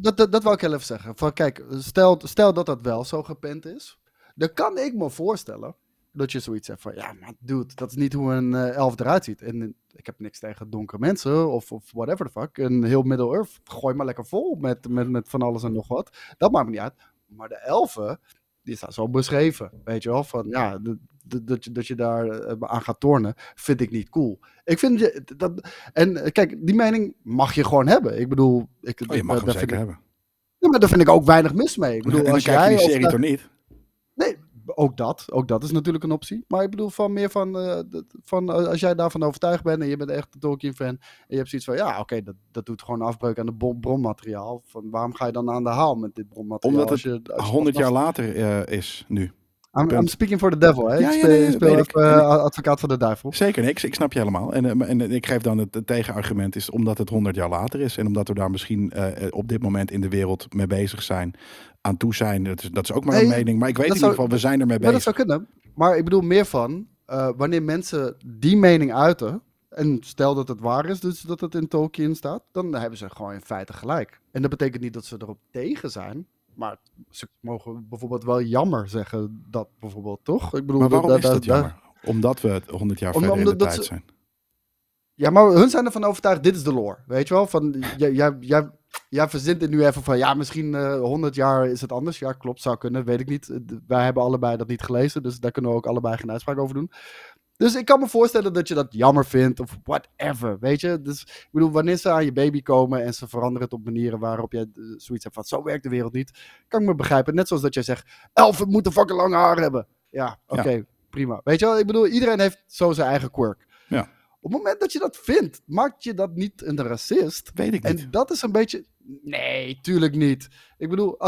Dat, dat, dat wil ik heel even zeggen. Van, kijk, stel, stel dat dat wel zo gepend is. Dan kan ik me voorstellen dat je zoiets hebt van... Ja, maar dude, dat is niet hoe een eh, elf eruit ziet. En eh, ik heb niks tegen donkere mensen of, of whatever the fuck. En heel Middle-earth, gooi maar lekker vol met, met, met van alles en nog wat. Dat maakt me niet uit. Maar de elfen, die staan zo beschreven. Weet je wel, van ja, dat je, dat je daar eh, aan gaat tornen, vind ik niet cool. Ik vind je, dat, en kijk, die mening mag je gewoon hebben. Ik bedoel, ik, oh, je mag daar hem zeker ik- hebben. ja, maar daar vind ik ook weinig mis mee. Ik bedoel, en dan als kijk je jij die serie toch niet? Ook dat. Ook dat is natuurlijk een optie. Maar ik bedoel van meer van, eh, van eh, als jij daarvan overtuigd bent en je bent echt een Tolkien-fan. En je hebt zoiets van, ja, oké, dat, dat doet gewoon afbreuk aan de bron- bronmateriaal. Van, waarom ga je dan aan de haal met dit bronmateriaal? Omdat als het je, als je 100 jaar later eh, is nu. I'm. I'm speaking for the devil, hè? Ja, ik ja, speel, nee, ik speel eh, advocaat van de duivel. Zeker, nee, ik, snap je helemaal. En, eh, en ik geef dan het, het tegenargument is omdat het 100 jaar later is. En omdat we daar misschien eh, op dit moment in de wereld mee bezig zijn. Aan toe zijn. Dat is, dat is ook maar een mening. Maar ik weet in dat ieder geval, we zijn ermee Ja, dat bezig. zou kunnen. Maar ik bedoel meer van, wanneer mensen die mening uiten, en stel dat het waar is, dus dat het in Tolkien staat, dan hebben ze gewoon in feite gelijk. En dat betekent niet dat ze erop tegen zijn, maar ze mogen bijvoorbeeld wel jammer zeggen dat bijvoorbeeld, toch? Ik bedoel, Maar waarom da- is da- dat da- jammer? Omdat we het 100 jaar Om- verder in de tijd ze- zijn. Ja, maar hun zijn ervan overtuigd, dit is de lore. Weet je wel? Van, jij, jij, jij, jij verzint het nu even van, ja, misschien eh 100 jaar is het anders. Ja, klopt, zou kunnen, weet ik niet. Eh, Wij hebben allebei dat niet gelezen, dus daar kunnen we ook allebei geen uitspraak over doen. Dus ik kan me voorstellen dat je dat jammer vindt of whatever, weet je. Dus ik bedoel, wanneer ze aan je baby komen en ze veranderen het op manieren waarop jij eh, zoiets hebt van, zo werkt de wereld niet, kan ik me begrijpen. Net zoals dat jij zegt, elfen moeten fucking lange haar hebben. Ja, oké, prima. Weet je wel, ik bedoel, iedereen heeft zo zijn eigen quirk. Ja. Op het moment dat je dat vindt, maakt je dat niet een racist. Weet ik niet. En dat is een beetje. Nee, tuurlijk niet. Ik bedoel,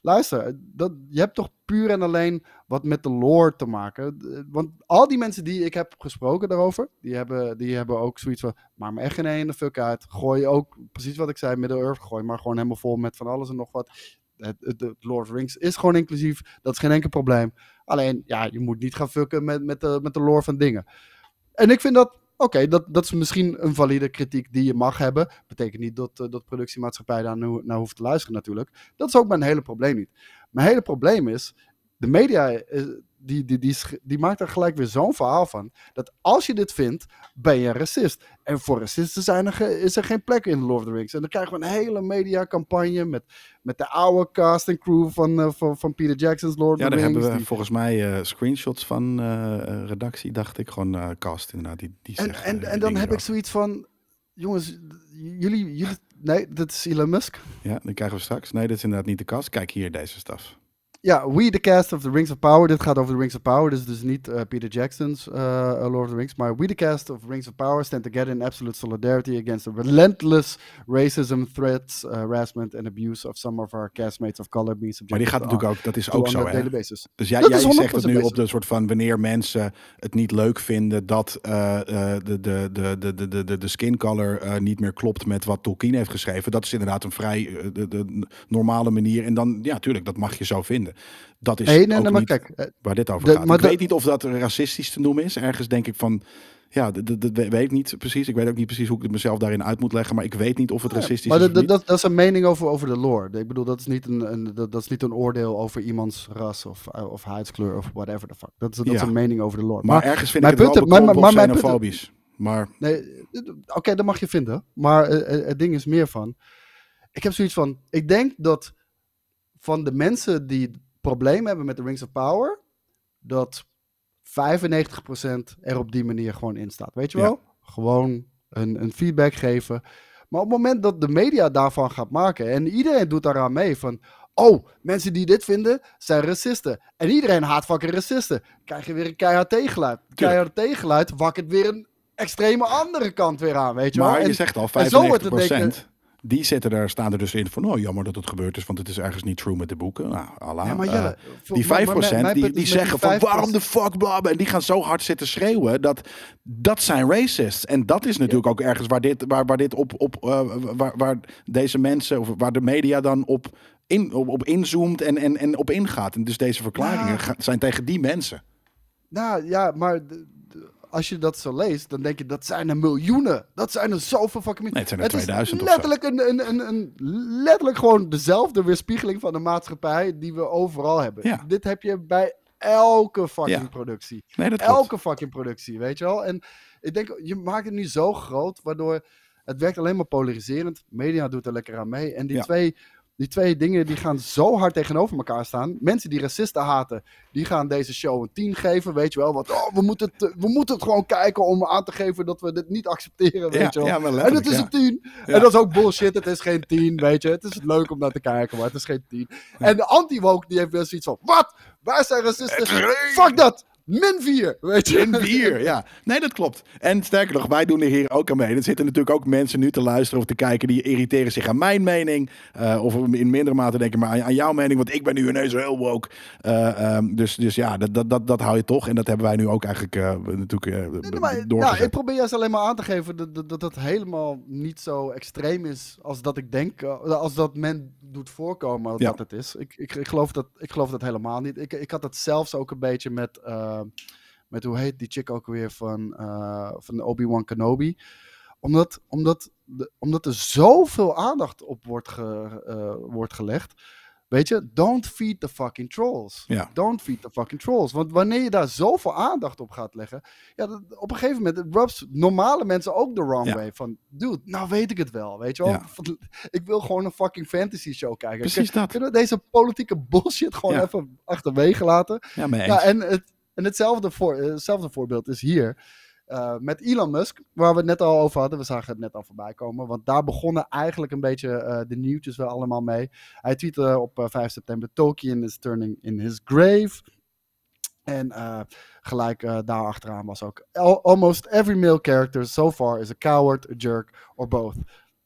luister, dat, je hebt toch puur en alleen wat met de lore te maken. Want al die mensen die ik heb gesproken daarover, die hebben, die hebben ook zoiets van: maak me echt geen ene fuck uit. Gooi ook, precies wat ik zei, Middle-earth, gooi maar gewoon helemaal vol met van alles en nog wat. Het, het, het Lord of the Rings is gewoon inclusief. Dat is geen enkel probleem. Alleen, ja, je moet niet gaan fucken met, met, de, met de lore van dingen. En ik vind dat, oké, dat, dat is misschien een valide kritiek die je mag hebben. Betekent niet dat, eh, dat productiemaatschappij daar nou, naar hoeft te luisteren natuurlijk. Dat is ook mijn hele probleem niet. Mijn hele probleem is, de media, eh, die, die, die, die maakt er gelijk weer zo'n verhaal van. Dat als je dit vindt, ben je een racist. En voor racisten zijn er is er geen plek in Lord of the Rings. En dan krijgen we een hele mediacampagne met, met de oude cast en crew van, eh, van, van Peter Jackson's Lord Ja, of the daar Rings. hebben we die- volgens mij eh, screenshots van redactie, dacht ik. Gewoon cast inderdaad. Die, die En, en, en dan heb ik zoiets van, jongens, jullie, jullie, nee, dat is Elon Musk. Ja, die krijgen we straks. Nee, dit is inderdaad niet de cast. Kijk hier, deze staf. Ja, We the Cast of the Rings of Power. Dit gaat over the Rings of Power, Dit is dus niet eh, Peter Jackson's eh, eh, Lord of the Rings. Maar We the Cast of Rings of Power stand together in absolute solidarity against the relentless racism, threats, harassment and abuse of some of our castmates of color. Being maar die gaat natuurlijk ook, dat is ook zo. Hè? Dus jij, zegt het nu op de soort van wanneer mensen het niet leuk vinden dat de, de, de, de, de, de, de skin color niet meer klopt met wat Tolkien heeft geschreven. Dat is inderdaad een vrij de, de, normale manier. En dan, ja, tuurlijk, dat mag je zo vinden vinden. Dat is Nee, nee, ook nee, maar niet kijk. eh, waar dit over de- gaat. maar ik weet niet of dat racistisch te noemen is. Ergens denk ik van, ja, dat, weet ik niet precies. Ik weet ook niet precies hoe ik het mezelf daarin uit moet leggen. Maar ik weet niet of het racistisch Maar is niet. dat, dat is een mening over, over de lore. Ik bedoel, dat is niet een, een, dat, dat is niet een oordeel over iemands ras of, eh, of huidskleur of whatever the fuck. Dat is, dat is een mening over de lore. maar, Maar, ergens vind ik het wel maar- maar punten- xenofobisch. Maar nee, eh, oké, dat mag je vinden. Maar het ding is meer van. Ik heb zoiets van. Ik denk dat van de mensen die problemen hebben met de Rings of Power, dat 95% er op die manier gewoon in staat. Weet je Ja. wel? Gewoon een, een feedback geven. Maar op het moment dat de media daarvan gaat maken en iedereen doet daaraan mee van. Oh, mensen die dit vinden zijn racisten. En iedereen haat fucking racisten. Krijg je weer een keihard tegenluid. Keihard tegenluid wakkert weer een extreme andere kant weer aan, weet je wel. Maar je zegt al, 95%, en zo wordt het denken- die zitten er, staan er dus in van, oh jammer dat het gebeurd is, want het is ergens niet true met de boeken. Nou, Allah. Ja, maar Eh, Jelle, die 5% maar mijn- mijn die, die zeggen die van 5%. waarom de fuck bla. En die gaan zo hard zitten schreeuwen. Dat, dat zijn racists. En dat is natuurlijk ook ergens waar dit, waar, waar dit op, op eh, waar, waar deze mensen, of waar de media dan op, in, op, op inzoomt en, en, en op ingaat. En dus deze verklaringen Ja. zijn tegen die mensen. Nou ja, maar als je dat zo leest, dan denk je dat zijn er miljoenen. Dat zijn er zoveel fucking Nee, het zijn er is 2000 of zo. letterlijk een, een, een, letterlijk gewoon dezelfde weerspiegeling van de maatschappij die we overal hebben. Ja. Dit heb je bij elke fucking Ja. productie. Nee, dat klopt. Elke fucking productie, weet je wel. En ik denk, je maakt het nu zo groot, waardoor het werkt alleen maar polariserend. Media doet er lekker aan mee. En die, Ja. twee, die twee dingen die gaan zo hard tegenover elkaar staan. Mensen die racisten haten, die gaan deze show een 10 geven, weet je wel. Want oh, we, moeten het, we moeten het gewoon kijken om aan te geven dat we dit niet accepteren, weet Ja, je wel. ja, maar en het is een 10. Ja. En dat is ook bullshit. Het is geen 10, weet je. Het is leuk om naar te kijken, maar het is geen 10. En de anti-woke die heeft weer zoiets van: wat? Wij zijn racisten. Fuck dat. Min 4, weet je. In bier, ja. Nee, dat klopt. En sterker nog, wij doen er hier ook aan mee. Er zitten natuurlijk ook mensen nu te luisteren of te kijken die irriteren zich aan mijn mening. eh, of in mindere mate denken maar aan, aan jouw mening, want ik ben nu ineens heel woke. Eh, ehm, dus, dus ja, dat, dat, dat, dat hou je toch. En dat hebben wij nu ook eigenlijk eh, natuurlijk Nee, maar, ja, ik probeer juist alleen maar aan te geven dat, dat, dat helemaal niet zo extreem is als dat ik denk, als dat men doet voorkomen Ja. dat het is. Ik, ik, ik, geloof dat, ik geloof dat helemaal niet. Ik, ik had het zelfs ook een beetje met, met hoe heet die chick ook weer van, eh, van Obi-Wan Kenobi. Omdat, omdat, de, omdat er zoveel aandacht op wordt, ge, eh, wordt gelegd. Weet je, don't feed the fucking trolls. Ja. Don't feed the fucking trolls. Want wanneer je daar zoveel aandacht op gaat leggen, ja, dat, op een gegeven moment rubs normale mensen ook de wrong Ja. way. Van, dude, nou weet ik het wel, weet je wel. Ja. Ik wil gewoon een fucking fantasy show kijken. Precies Kun- dat. Kunnen we deze politieke bullshit gewoon even achterwege laten? Ja. Ja, en, het, en hetzelfde, voor, eh, hetzelfde voorbeeld is hier. eh, met Elon Musk, waar we het net al over hadden. We zagen het net al voorbij komen. Want daar begonnen eigenlijk een beetje eh, de nieuwtjes wel allemaal mee. Hij tweette op eh, 5 september: Tolkien is turning in his grave. En gelijk daar achteraan was ook: "Al- Almost every male character so far is a coward, a jerk or both.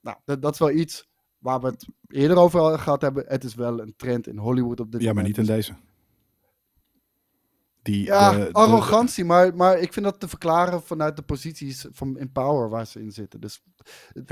Nou, dat, dat is wel iets waar we het eerder over gehad hebben. Het is wel een trend in Hollywood op dit ja, maar moment. niet in deze. Die, Ja, de- de- arrogantie, maar, maar ik vind dat te verklaren vanuit de posities van in power waar ze in zitten. Dus,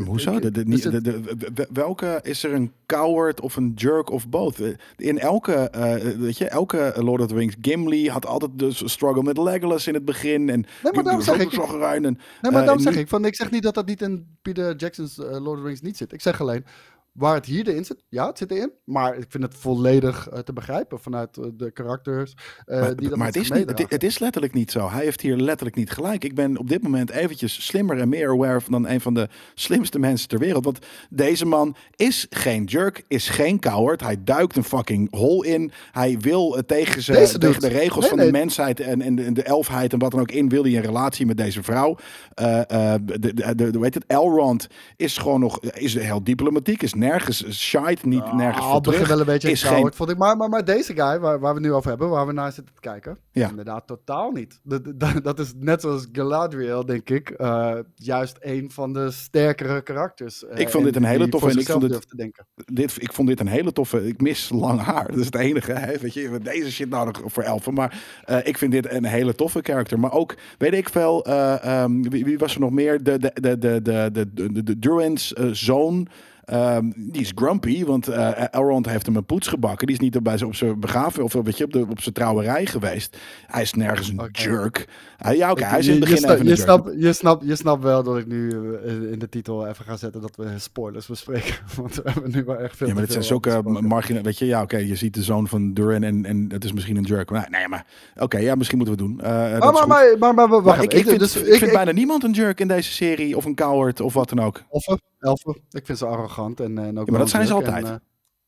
hoezo? ik- De, de, niet- het- de, de- de- welke is er een coward of een jerk of both? Eh, In elke, eh, weet je, elke Lord of the Rings, Gimli had altijd de struggle met Legolas in het begin. En Nee, maar daarom zeg ik- en, nee, maar eh, daarom zeg ik, van, ik zeg niet dat dat niet in Peter Jackson's eh, Lord of the Rings niet zit. Ik zeg alleen, waar het hier erin zit, ja, het zit erin. Maar ik vind het volledig eh, te begrijpen vanuit eh, de karakters eh, Maar, die dat maar het, is niet, het, is letterlijk niet zo. Hij heeft hier letterlijk niet gelijk. Ik ben op dit moment eventjes slimmer en meer aware dan een van de slimste mensen ter wereld. Want deze man is geen jerk, is geen coward. Hij duikt een fucking hol in. Hij wil tegen, ze, tegen de regels Nee, van nee. de mensheid en, en, de, en de elfheid en wat dan ook in, wil hij een relatie met deze vrouw. De, de, de, heet het? Elrond is gewoon nog, is heel diplomatiek, is nergens shite, niet nergens Ah, voor terug. wel een beetje is geen- vond ik. Maar, maar, maar deze guy, waar, waar we nu over hebben, waar we naar zitten te kijken, Ja. inderdaad totaal niet. Dat, dat, dat is net zoals Galadriel, denk ik, eh, juist een van de sterkere karakters. eh, Ik vond dit en een hele toffe en ik vond denken. dit, ik vond dit een hele toffe. Ik mis lang haar. Dat is het enige. Hè? Weet je, deze shit nodig voor elfen. Maar eh, ik vind dit een hele toffe karakter. Maar ook, weet ik veel, eh, ehm, wie, wie was er nog meer? De, de, de, de, de, de, de, de Druins eh, zoon. Ehm, die is grumpy, want eh Elrond heeft hem een poets gebakken. Die is niet bij zijn op zijn begrafenis of weet je, op, de, op zijn trouwerij geweest. Hij is nergens een jerk. Ja, oké, hij is je, in het je, begin sna- even je, een jerk. snapt, je, snapt, je snapt wel dat ik nu eh, in de titel even ga zetten dat we spoilers bespreken. [LAUGHS] Want we hebben nu wel echt veel Ja, maar dit zijn zulke marginale... Weet je, ja, oké, je ziet de zoon van Durin en, en het is misschien een jerk. Maar, nee, maar oké, ja, misschien moeten we het doen. Eh, Maar, maar, maar, maar, maar, wacht Maar even. ik, ik vind, dus, ik vind ik- bijna niemand een jerk in deze serie. Of een coward of wat dan ook. Elfen, elfen. Ik vind ze arrogant en, en ook maar wel dat zijn ze altijd. En,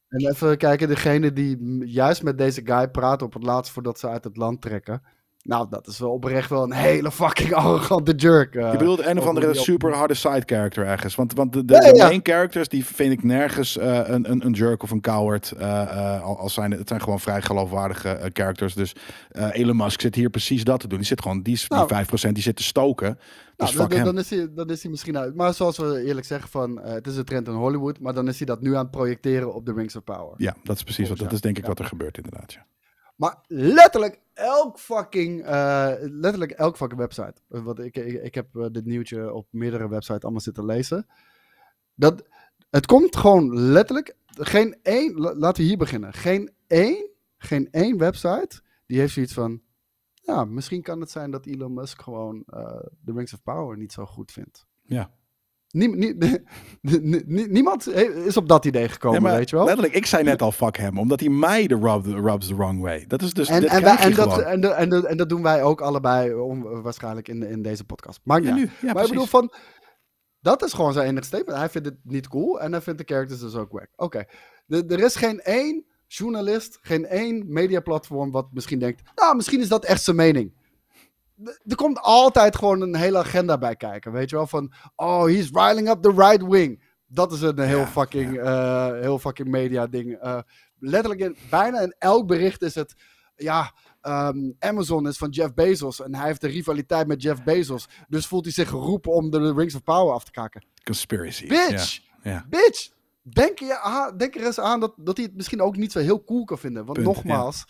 eh, en even kijken, degene die juist met deze guy praten op het laatst voordat ze uit het land trekken. Nou, dat is wel oprecht wel een hele fucking [LAUGHS] arrogante jerk. eh. Je bedoelt een of andere super harde side character ergens. Want, want de, de, ja. main characters, die vind ik nergens eh, een, een, een jerk of een coward. eh, al- als zijn, het zijn gewoon vrij geloofwaardige characters. Dus Elon Musk zit hier precies dat te doen. Die zit gewoon, die, is, Nou. die 5% die zit te stoken. Dus Nou, dan, is hij, dan is hij misschien uit. Maar zoals we eerlijk zeggen, van, het is een trend in Hollywood. Maar dan is hij dat nu aan het projecteren op de Rings of Power. Ja, dat is precies wat, dat is denk ik wat er gebeurt inderdaad. Ja. Maar letterlijk elk fucking, eh, letterlijk elk fucking website. Want ik, ik, heb eh, dit nieuwtje op meerdere websites allemaal zitten lezen. Dat, het komt gewoon letterlijk, geen één, la- laten we hier beginnen. Geen één, geen één website die heeft zoiets van, ja, misschien kan het zijn dat Elon Musk gewoon eh, de Rings of Power niet zo goed vindt. Ja. Niem- nie- [LAUGHS] nie- nie- niemand is op dat idee gekomen, Ja, maar weet je wel? Letterlijk, ik zei net al fuck hem, omdat hij mij de rub, rubs the wrong way. Dat is dus, En, en, wij- en, dat, en, en, dat- en dat doen wij ook allebei om, waarschijnlijk in, in deze podcast. Maakt Ja, nu. maar ik bedoel van, dat is gewoon zijn enige statement. Hij vindt het niet cool en hij vindt de characters dus ook wack. Oké, er is geen één journalist, geen één mediaplatform wat misschien denkt, nou, misschien is dat echt zijn mening. Er komt altijd gewoon een hele agenda bij kijken, weet je wel? Van, oh, he's riling up the right wing. Dat is een heel, Ja, fucking, eh, heel fucking media ding. Eh, letterlijk, in, bijna in elk bericht is het, ja, ehm, Amazon is van Jeff Bezos en hij heeft een rivaliteit met Jeff Bezos. Dus voelt hij zich geroepen om de Rings of Power af te kaken. Conspiracy. Bitch! Ja, ja. Bitch! Denk, je, aan- denk er eens aan dat, dat hij het misschien ook niet zo heel cool kan vinden. Want Punt, nogmaals,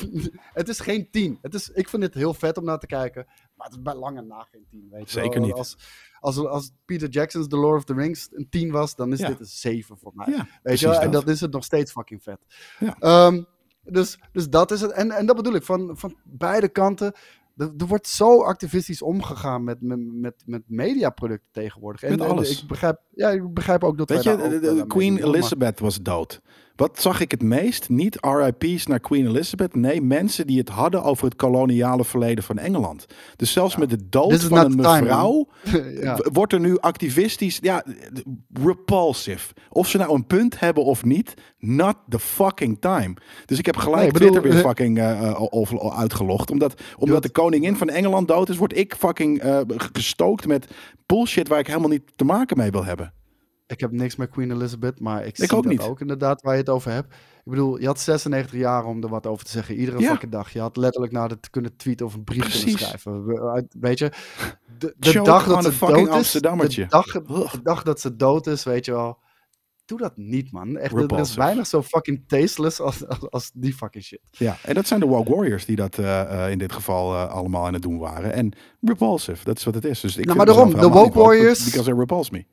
[LAUGHS] het is geen 10. Het is, ik vind het heel vet om naar te kijken. Maar het is bij lange na geen 10. Weet Zeker wel. niet. Als, als, als Peter Jackson's The Lord of the Rings een 10 was, dan is Ja. dit een 7 voor mij. Ja, Weet je wel? En dat. is het nog steeds fucking vet. Ja. Ehm, dus, dus dat is het. En, en dat bedoel ik, van, van beide kanten. Er, er wordt zo activistisch omgegaan met, met, met, met mediaproducten tegenwoordig. En, Met en alles. ik, begrijp, ja, ik begrijp ook dat Weet je, de- de- Queen Elizabeth was dood. Wat zag ik het meest? Niet RIP's naar Queen Elizabeth. Nee, mensen die het hadden over het koloniale verleden van Engeland. Dus zelfs met de dood van een mevrouw [LAUGHS] [LAUGHS] ja. wordt er nu activistisch, ja, repulsive. Of ze nou een punt hebben of niet, not the fucking time. Dus ik heb gelijk Nee, bedoel, Twitter weer eh, fucking al uitgelogd. Omdat, omdat de koningin van Engeland dood is, word ik fucking g- gestookt met bullshit waar ik helemaal niet te maken mee wil hebben. Ik heb niks met Queen Elizabeth, maar ik, Ik zie ook dat niet. ook inderdaad waar je het over hebt. Ik bedoel, je had 96 jaar om er wat over te zeggen. Iedere Ja. fucking dag. Je had letterlijk naar het kunnen tweeten of een brief kunnen Precies. schrijven. We- uit- Weet je, de, [LAUGHS] dag dat ze dood is, de dag, de dag dat ze dood is, weet je wel. Doe dat niet, man. Echt, er is weinig zo fucking tasteless als, als, als die fucking shit. Ja, en dat zijn de woke warriors die dat eh, eh, in dit geval eh, allemaal aan het doen waren. En repulsive, dat is wat het is. Dus ik Nou, maar daarom, de woke, warriors- Because they repulse me.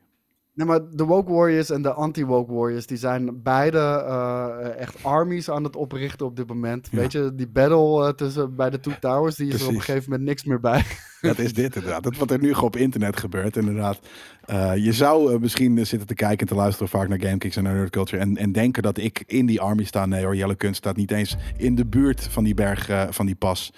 Nee, maar de woke warriors en de anti-woke warriors, die zijn beide eh, echt armies aan het oprichten op dit moment. Ja. Weet je, die battle eh, tussen bij de Two Towers, die is er op een gegeven moment niks meer bij. Dat is dit inderdaad. Dat wat er nu gewoon op internet gebeurt inderdaad. Eh, je zou eh, misschien eh, zitten te kijken en te luisteren vaak naar GameKicks en naar Nerd Culture. En, en denken dat ik in die army sta. Nee hoor, Jelle Kunst staat niet eens in de buurt van die berg, van die pas.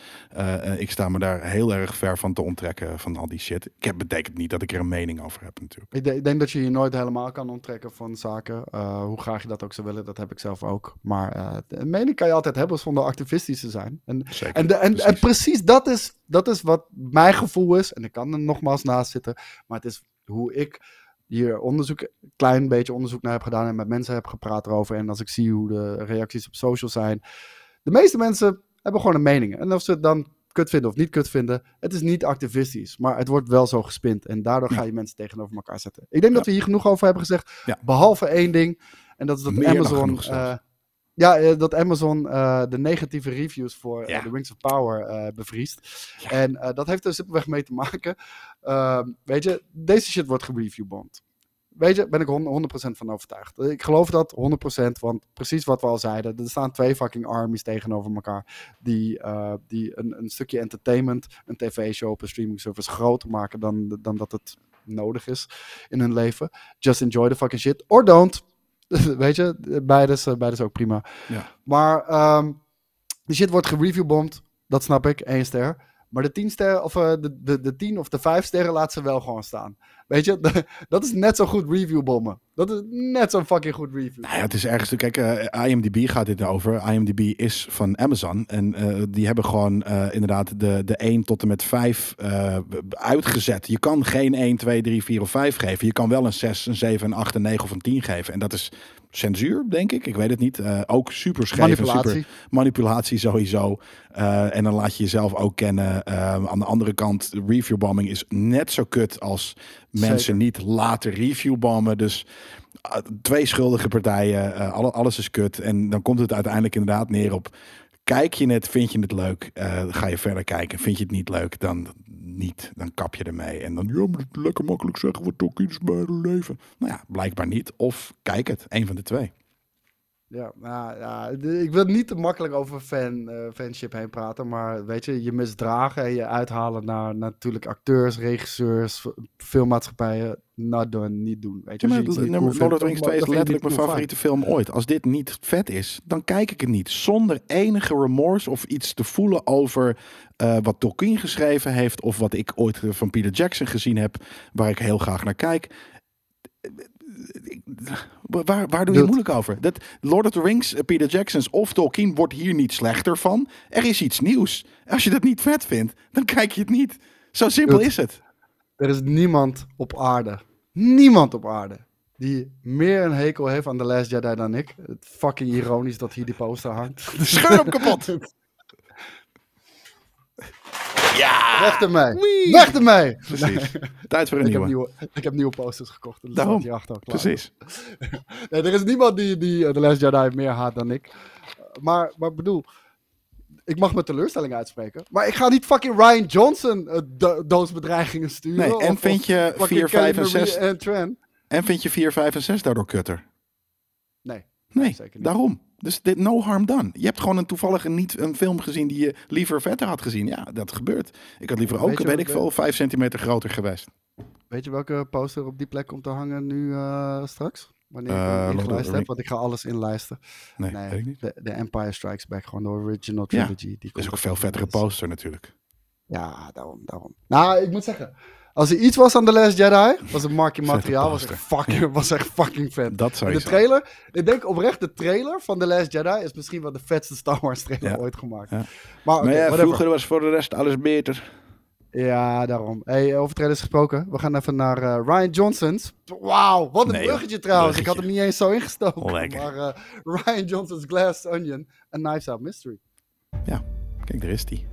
Ik sta me daar heel erg ver van te onttrekken van al die shit. Ik heb, betekent niet dat ik er een mening over heb natuurlijk. Ik, de- ik denk dat je je nooit helemaal kan onttrekken van zaken. Hoe graag je dat ook zou willen, dat heb ik zelf ook. Maar een mening kan je altijd hebben zonder activistisch te zijn. En, Zeker. en, de, en, precies. en precies dat is, dat is wat mijn gevoel is. En ik kan er nogmaals naast zitten. Maar het is hoe ik hier onderzoek, een klein beetje onderzoek naar heb gedaan. En met mensen heb gepraat erover. En als ik zie hoe de reacties op social zijn. De meeste mensen hebben gewoon een mening. En of ze het dan kut vinden of niet kut vinden. Het is niet activistisch. Maar het wordt wel zo gespind. En daardoor ga je mensen tegenover elkaar zetten. Ik denk dat we hier genoeg over hebben gezegd. Ja. Behalve één ding. En dat is dat Meer Amazon. Ja, eh, dat Amazon eh, de negatieve reviews voor eh, Ja. de Rings of Power bevriest. Ja. En dat heeft er simpelweg mee te maken. Ehm, weet je, deze shit wordt gereviewbond. weet je, ben ik hon- 100% van overtuigd. Ik geloof dat 100%, want precies wat we al zeiden. Er staan twee fucking armies tegenover elkaar. Die, die een, een stukje entertainment, een tv-show op een streaming service groter maken dan, dan dat het nodig is in hun leven. Just enjoy the fucking shit. Or don't. [LAUGHS] weet je, beide is, eh, is ook prima. Ja. Maar ehm die shit wordt gereviewbomd. Dat snap ik, één ster. Maar de 10 sterren, of eh, de, de, de 10 of de 5 sterren laat ze wel gewoon staan. Weet je, [LAUGHS] dat is net zo goed reviewbommen. Dat is net zo'n fucking goed review. Nou ja, het is ergens. Kijk, eh, IMDb gaat dit over. IMDb is van Amazon. En eh, die hebben gewoon eh, inderdaad de, de 1 tot en met 5 eh, uitgezet. Je kan geen 1, 2, 3, 4 of 5 geven. Je kan wel een 6, een 7, een 8, een 9 of een 10 geven. En dat is censuur, denk ik. Ik weet het niet. Ook super schrijven. Manipulatie. Super manipulatie sowieso. En dan laat je jezelf ook kennen. Aan de andere kant, reviewbombing is net zo kut als mensen niet laten reviewbommen. Dus uh, twee schuldige partijen, alle, alles is kut. En dan komt het uiteindelijk inderdaad neer op... Kijk je het, vind je het leuk, uh, ga je verder kijken. Vind je het niet leuk, dan niet. Dan kap je ermee. En dan, ja, maar lekker makkelijk zeggen wat Tolkien is bij het leven. Nou ja, blijkbaar niet. Of kijk het, een van de twee. Ja, nou, ja, ik wil niet te makkelijk over fan, eh, fanship heen praten, maar weet je, je misdragen en je uithalen naar natuurlijk acteurs, regisseurs, filmmaatschappijen, not done, niet doen. Weet je, Ja, maar Als je iets niet Lord cool of vindt, the Rings dan- 2 is dan vind je het letterlijk mijn favoriete film ooit. Als dit niet vet is, dan kijk ik het niet. Zonder enige remorse of iets te voelen over eh, wat Tolkien geschreven heeft... of wat ik ooit van Peter Jackson gezien heb, waar ik heel graag naar kijk. Waar, waar doe je moeilijk over? Dat Lord of the Rings, eh, Peter Jackson's of Tolkien wordt hier niet slechter van. Er is iets nieuws. Als je dat niet vet vindt, dan kijk je het niet. Zo simpel Dude. is het. Er is niemand op aarde, niemand op aarde, die meer een hekel heeft aan The Last Jedi dan ik. Het fucking ironisch dat hier die poster hangt. Scheur hem [LAUGHS] kapot. [LAUGHS] Ja, Weg ermee! Wee. Weg ermee! precies. [LAUGHS] Tijd voor een Ik heb, nieuwe. nieuwe, ik heb nieuwe posters gekocht. en dat Daarom. klaar. Precies. [LAUGHS] Nee, er is niemand die, die eh, The Last Jedi meer haat dan ik. Uh, Maar, maar bedoel, ik mag mijn teleurstelling uitspreken. Maar ik ga niet fucking Ryan Johnson uh, do doodsbedreigingen sturen. Nee, en of- vind je fucking 4, 5 en Kelly Marie 6 En en vind je 4, 5 en 6 daardoor kutter? Nee. Nee, zeker niet. daarom. Dus dit no harm done. Je hebt gewoon een toevallige niet een film gezien die je liever vetter had gezien. Ja, dat gebeurt. Ik had liever ook, Weet je weet, wat ik ik veel, 5 centimeter groter geweest. Weet je welke poster op die plek komt te hangen nu uh, straks? Wanneer ik Eh, of the ingelijst heb, want ik ga alles inlijsten. Nee, Nee, weet ik niet. de, de Empire Strikes Back, gewoon de original Ja, trilogy. die Dat is ook een veel vettere poster natuurlijk. Ja, daarom, daarom. Nou, ik moet zeggen, als er iets was aan The Last Jedi, was het Marky materiaal, was echt fucking, was echt fucking vet. Dat sowieso. de trailer, ik denk oprecht, de trailer van The Last Jedi is misschien wel de vetste Star Wars trailer Ja. ooit gemaakt. Ja. Maar, ja, vroeger was voor de rest alles beter. Ja, daarom. Hey, over trailers gesproken. We gaan even naar eh, Ryan Johnson's. Wauw, wat een Nee, bruggetje trouwens. Ik had hem niet eens zo ingestoken. Lekker. Maar eh, Ryan Johnson's Glass Onion, A Knives Out Mystery. Kijk, daar is die.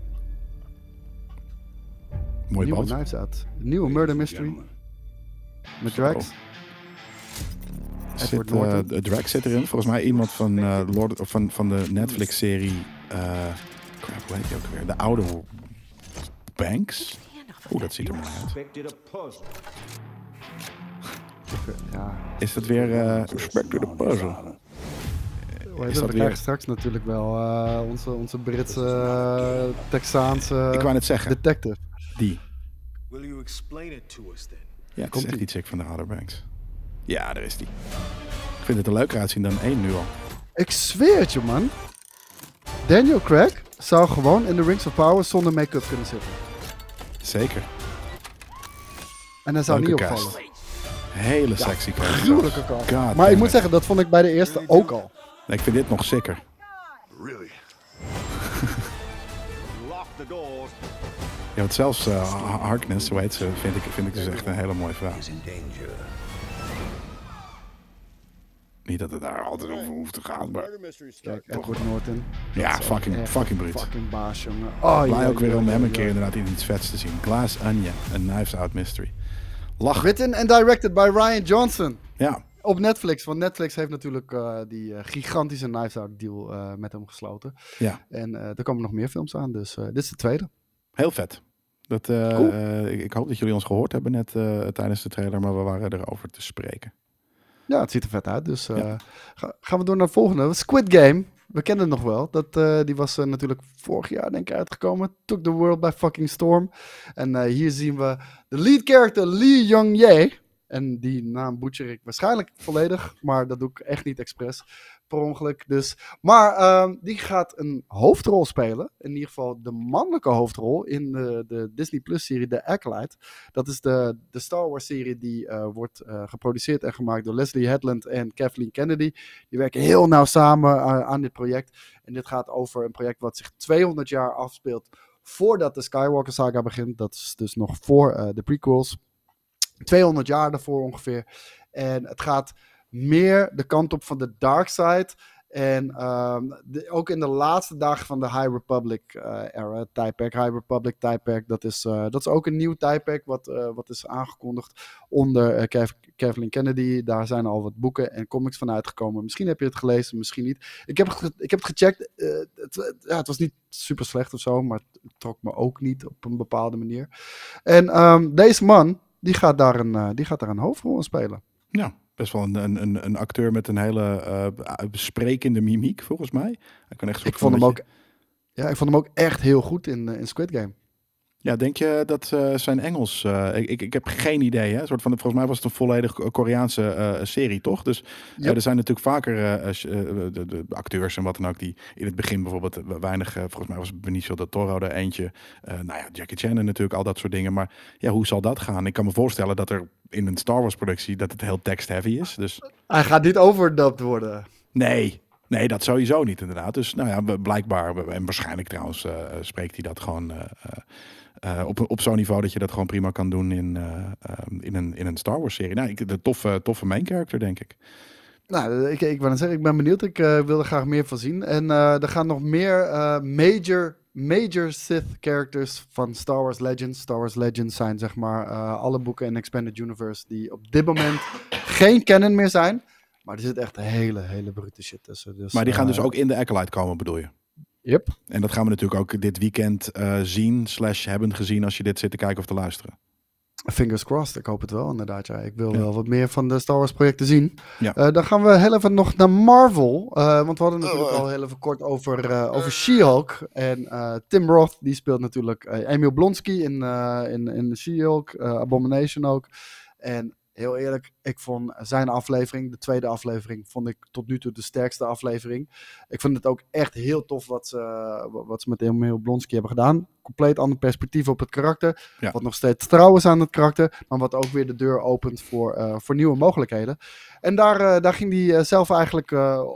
Mooi Nieuwe band. Knives Out. Nieuwe Murder Mystery. Met Drax. Zit, Edward eh, Drax zit erin. Volgens mij iemand van, eh, Lord, of van, van de Netflix-serie. eh crap, hoe heet die ook weer? De oude Banks. Oeh, dat ziet er mooi uit. Ja, Is dat weer eh Spectre the Puzzle? we weer- krijgen straks natuurlijk wel eh, onze, onze Britse, Texaanse Ik wou net zeggen, detective. Die. Will you explain it to us then? Ja, het is Komt echt die? chick van de Outer Banks. Ja, daar is die. Ik vind het er leuker uitzien dan één nu al. Ik zweer het je, man. Daniel Craig zou gewoon in de Rings of Power zonder make-up kunnen zitten. Zeker. En hij zou Leuke niet cast. opvallen. Hele sexy cast. God Maar ik moet zeggen, dat vond ik bij de eerste ook al. Nee, ik vind dit nog sicker. Ja, want zelfs eh, Harkness, heet ze, vind ik, vind ik dus echt een hele mooie vrouw. Niet dat het daar altijd over hoeft te gaan, maar... Kijk, Edward Norton. Ja, fucking, Echt fucking bruut. Fucking baas, jongen. Oh, Blij ja, ook weer ja, om ja, hem een ja. keer inderdaad in iets vets te zien. Glass Onion, A Knives Out Mystery. Lachen. Written and directed by Ryan Johnson. Ja, Op Netflix. Want Netflix heeft natuurlijk eh, die eh, gigantische Knives Out deal eh, met hem gesloten. ja, En eh, er komen nog meer films aan. Dus eh, dit is de tweede. Heel vet. Dat, eh, Cool. ik, ik hoop dat jullie ons gehoord hebben net eh, tijdens de trailer, maar we waren erover te spreken. Ja, het ziet er vet uit. Dus eh, Ja. ga- gaan we door naar het volgende. Squid Game. We kennen het nog wel. Dat, die was natuurlijk vorig jaar denk ik uitgekomen. Took the world by fucking storm. En hier zien we de lead character Lee Young-jae. En die naam butcher ik waarschijnlijk volledig. Maar dat doe ik echt niet expres. Per ongeluk dus. Maar ehm, die gaat een hoofdrol spelen. In ieder geval de mannelijke hoofdrol. In de, de Disney Plus serie The Acolyte. Dat is de, de Star Wars serie die eh, wordt eh, geproduceerd en gemaakt door Leslie Headland en Kathleen Kennedy. Die werken heel nauw samen eh, aan dit project. En dit gaat over een project wat zich 200 jaar afspeelt voordat de Skywalker saga begint. Dat is dus nog voor de prequels. 200 jaar daarvoor ongeveer. En het gaat meer de kant op van de dark side. En ehm, ook in de laatste dagen van de High Republic eh, era, tijdperk, High Republic tijdperk, dat is, eh, dat is ook een nieuw tijdperk wat, eh, wat is aangekondigd onder Kev- Kathleen Kennedy. Daar zijn al wat boeken en comics van uitgekomen. Misschien heb je het gelezen, misschien niet. Ik heb ik heb het gecheckt. het, het- ja, het was niet super slecht of zo, maar het trok me ook niet op een bepaalde manier. En ehm, deze man, die gaat, daar een, eh, die gaat daar een hoofdrol in spelen. Ja, best wel een, een, een, een acteur met een hele eh, sprekende mimiek, volgens mij. Hij kan echt Ik vond van hem ook, ja, ik vond hem ook echt heel goed in, eh, in Squid Game. Ja, denk je dat eh, zijn Engels... eh, ik, ik, heb geen idee, hè. Een soort van, volgens mij was het een volledig Koreaanse eh, serie, toch? Dus Yep. er zijn natuurlijk vaker de, de acteurs en wat dan ook... die in het begin bijvoorbeeld weinig... volgens mij was Benicio del Toro er eentje. Nou ja, Jackie Chan en natuurlijk, al dat soort dingen. Maar ja, hoe zal dat gaan? Ik kan me voorstellen dat er in een Star Wars productie... dat het heel text-heavy is, dus... Hij gaat niet overdubbed worden. Nee, nee, dat sowieso niet inderdaad. Dus nou ja, blijkbaar, en waarschijnlijk trouwens, spreekt hij dat gewoon eh, op, op zo'n niveau dat je dat gewoon prima kan doen in, eh, eh, in, een, in een Star Wars serie. Nou, ik, de toffe, toffe main character, denk ik. Nou, ik, ik zeggen, ik ben benieuwd. Ik eh, wil er graag meer van zien. En er gaan nog meer major, major Sith characters van Star Wars Legends. Star Wars Legends zijn zeg maar alle boeken in Expanded Universe die op dit moment geen canon meer zijn. Maar er zit echt hele, hele brute shit tussen. Dus, Maar die gaan dus ook in de Acolyte komen, bedoel je? Yep. En dat gaan we natuurlijk ook dit weekend eh, zien, slash hebben gezien als je dit zit te kijken of te luisteren. Fingers crossed, ik hoop het wel inderdaad. Ja. Ik wil Ja. wel wat meer van de Star Wars projecten zien. Ja. Eh, dan gaan we heel even nog naar Marvel. eh, want we hadden natuurlijk al heel even kort over, eh, over She-Hulk. En eh, Tim Roth, die speelt natuurlijk Emil Blonsky in, eh, in, in She-Hulk. eh, Abomination ook. En heel eerlijk, ik vond zijn aflevering, de tweede aflevering, vond ik tot nu toe de sterkste aflevering. Ik vond het ook echt heel tof wat ze, wat ze met Emil Blonsky hebben gedaan. Compleet ander perspectief op het karakter. Ja. Wat nog steeds trouw is aan het karakter. Maar wat ook weer de deur opent voor, eh, voor nieuwe mogelijkheden. En daar, eh, daar ging hij eh, zelf eigenlijk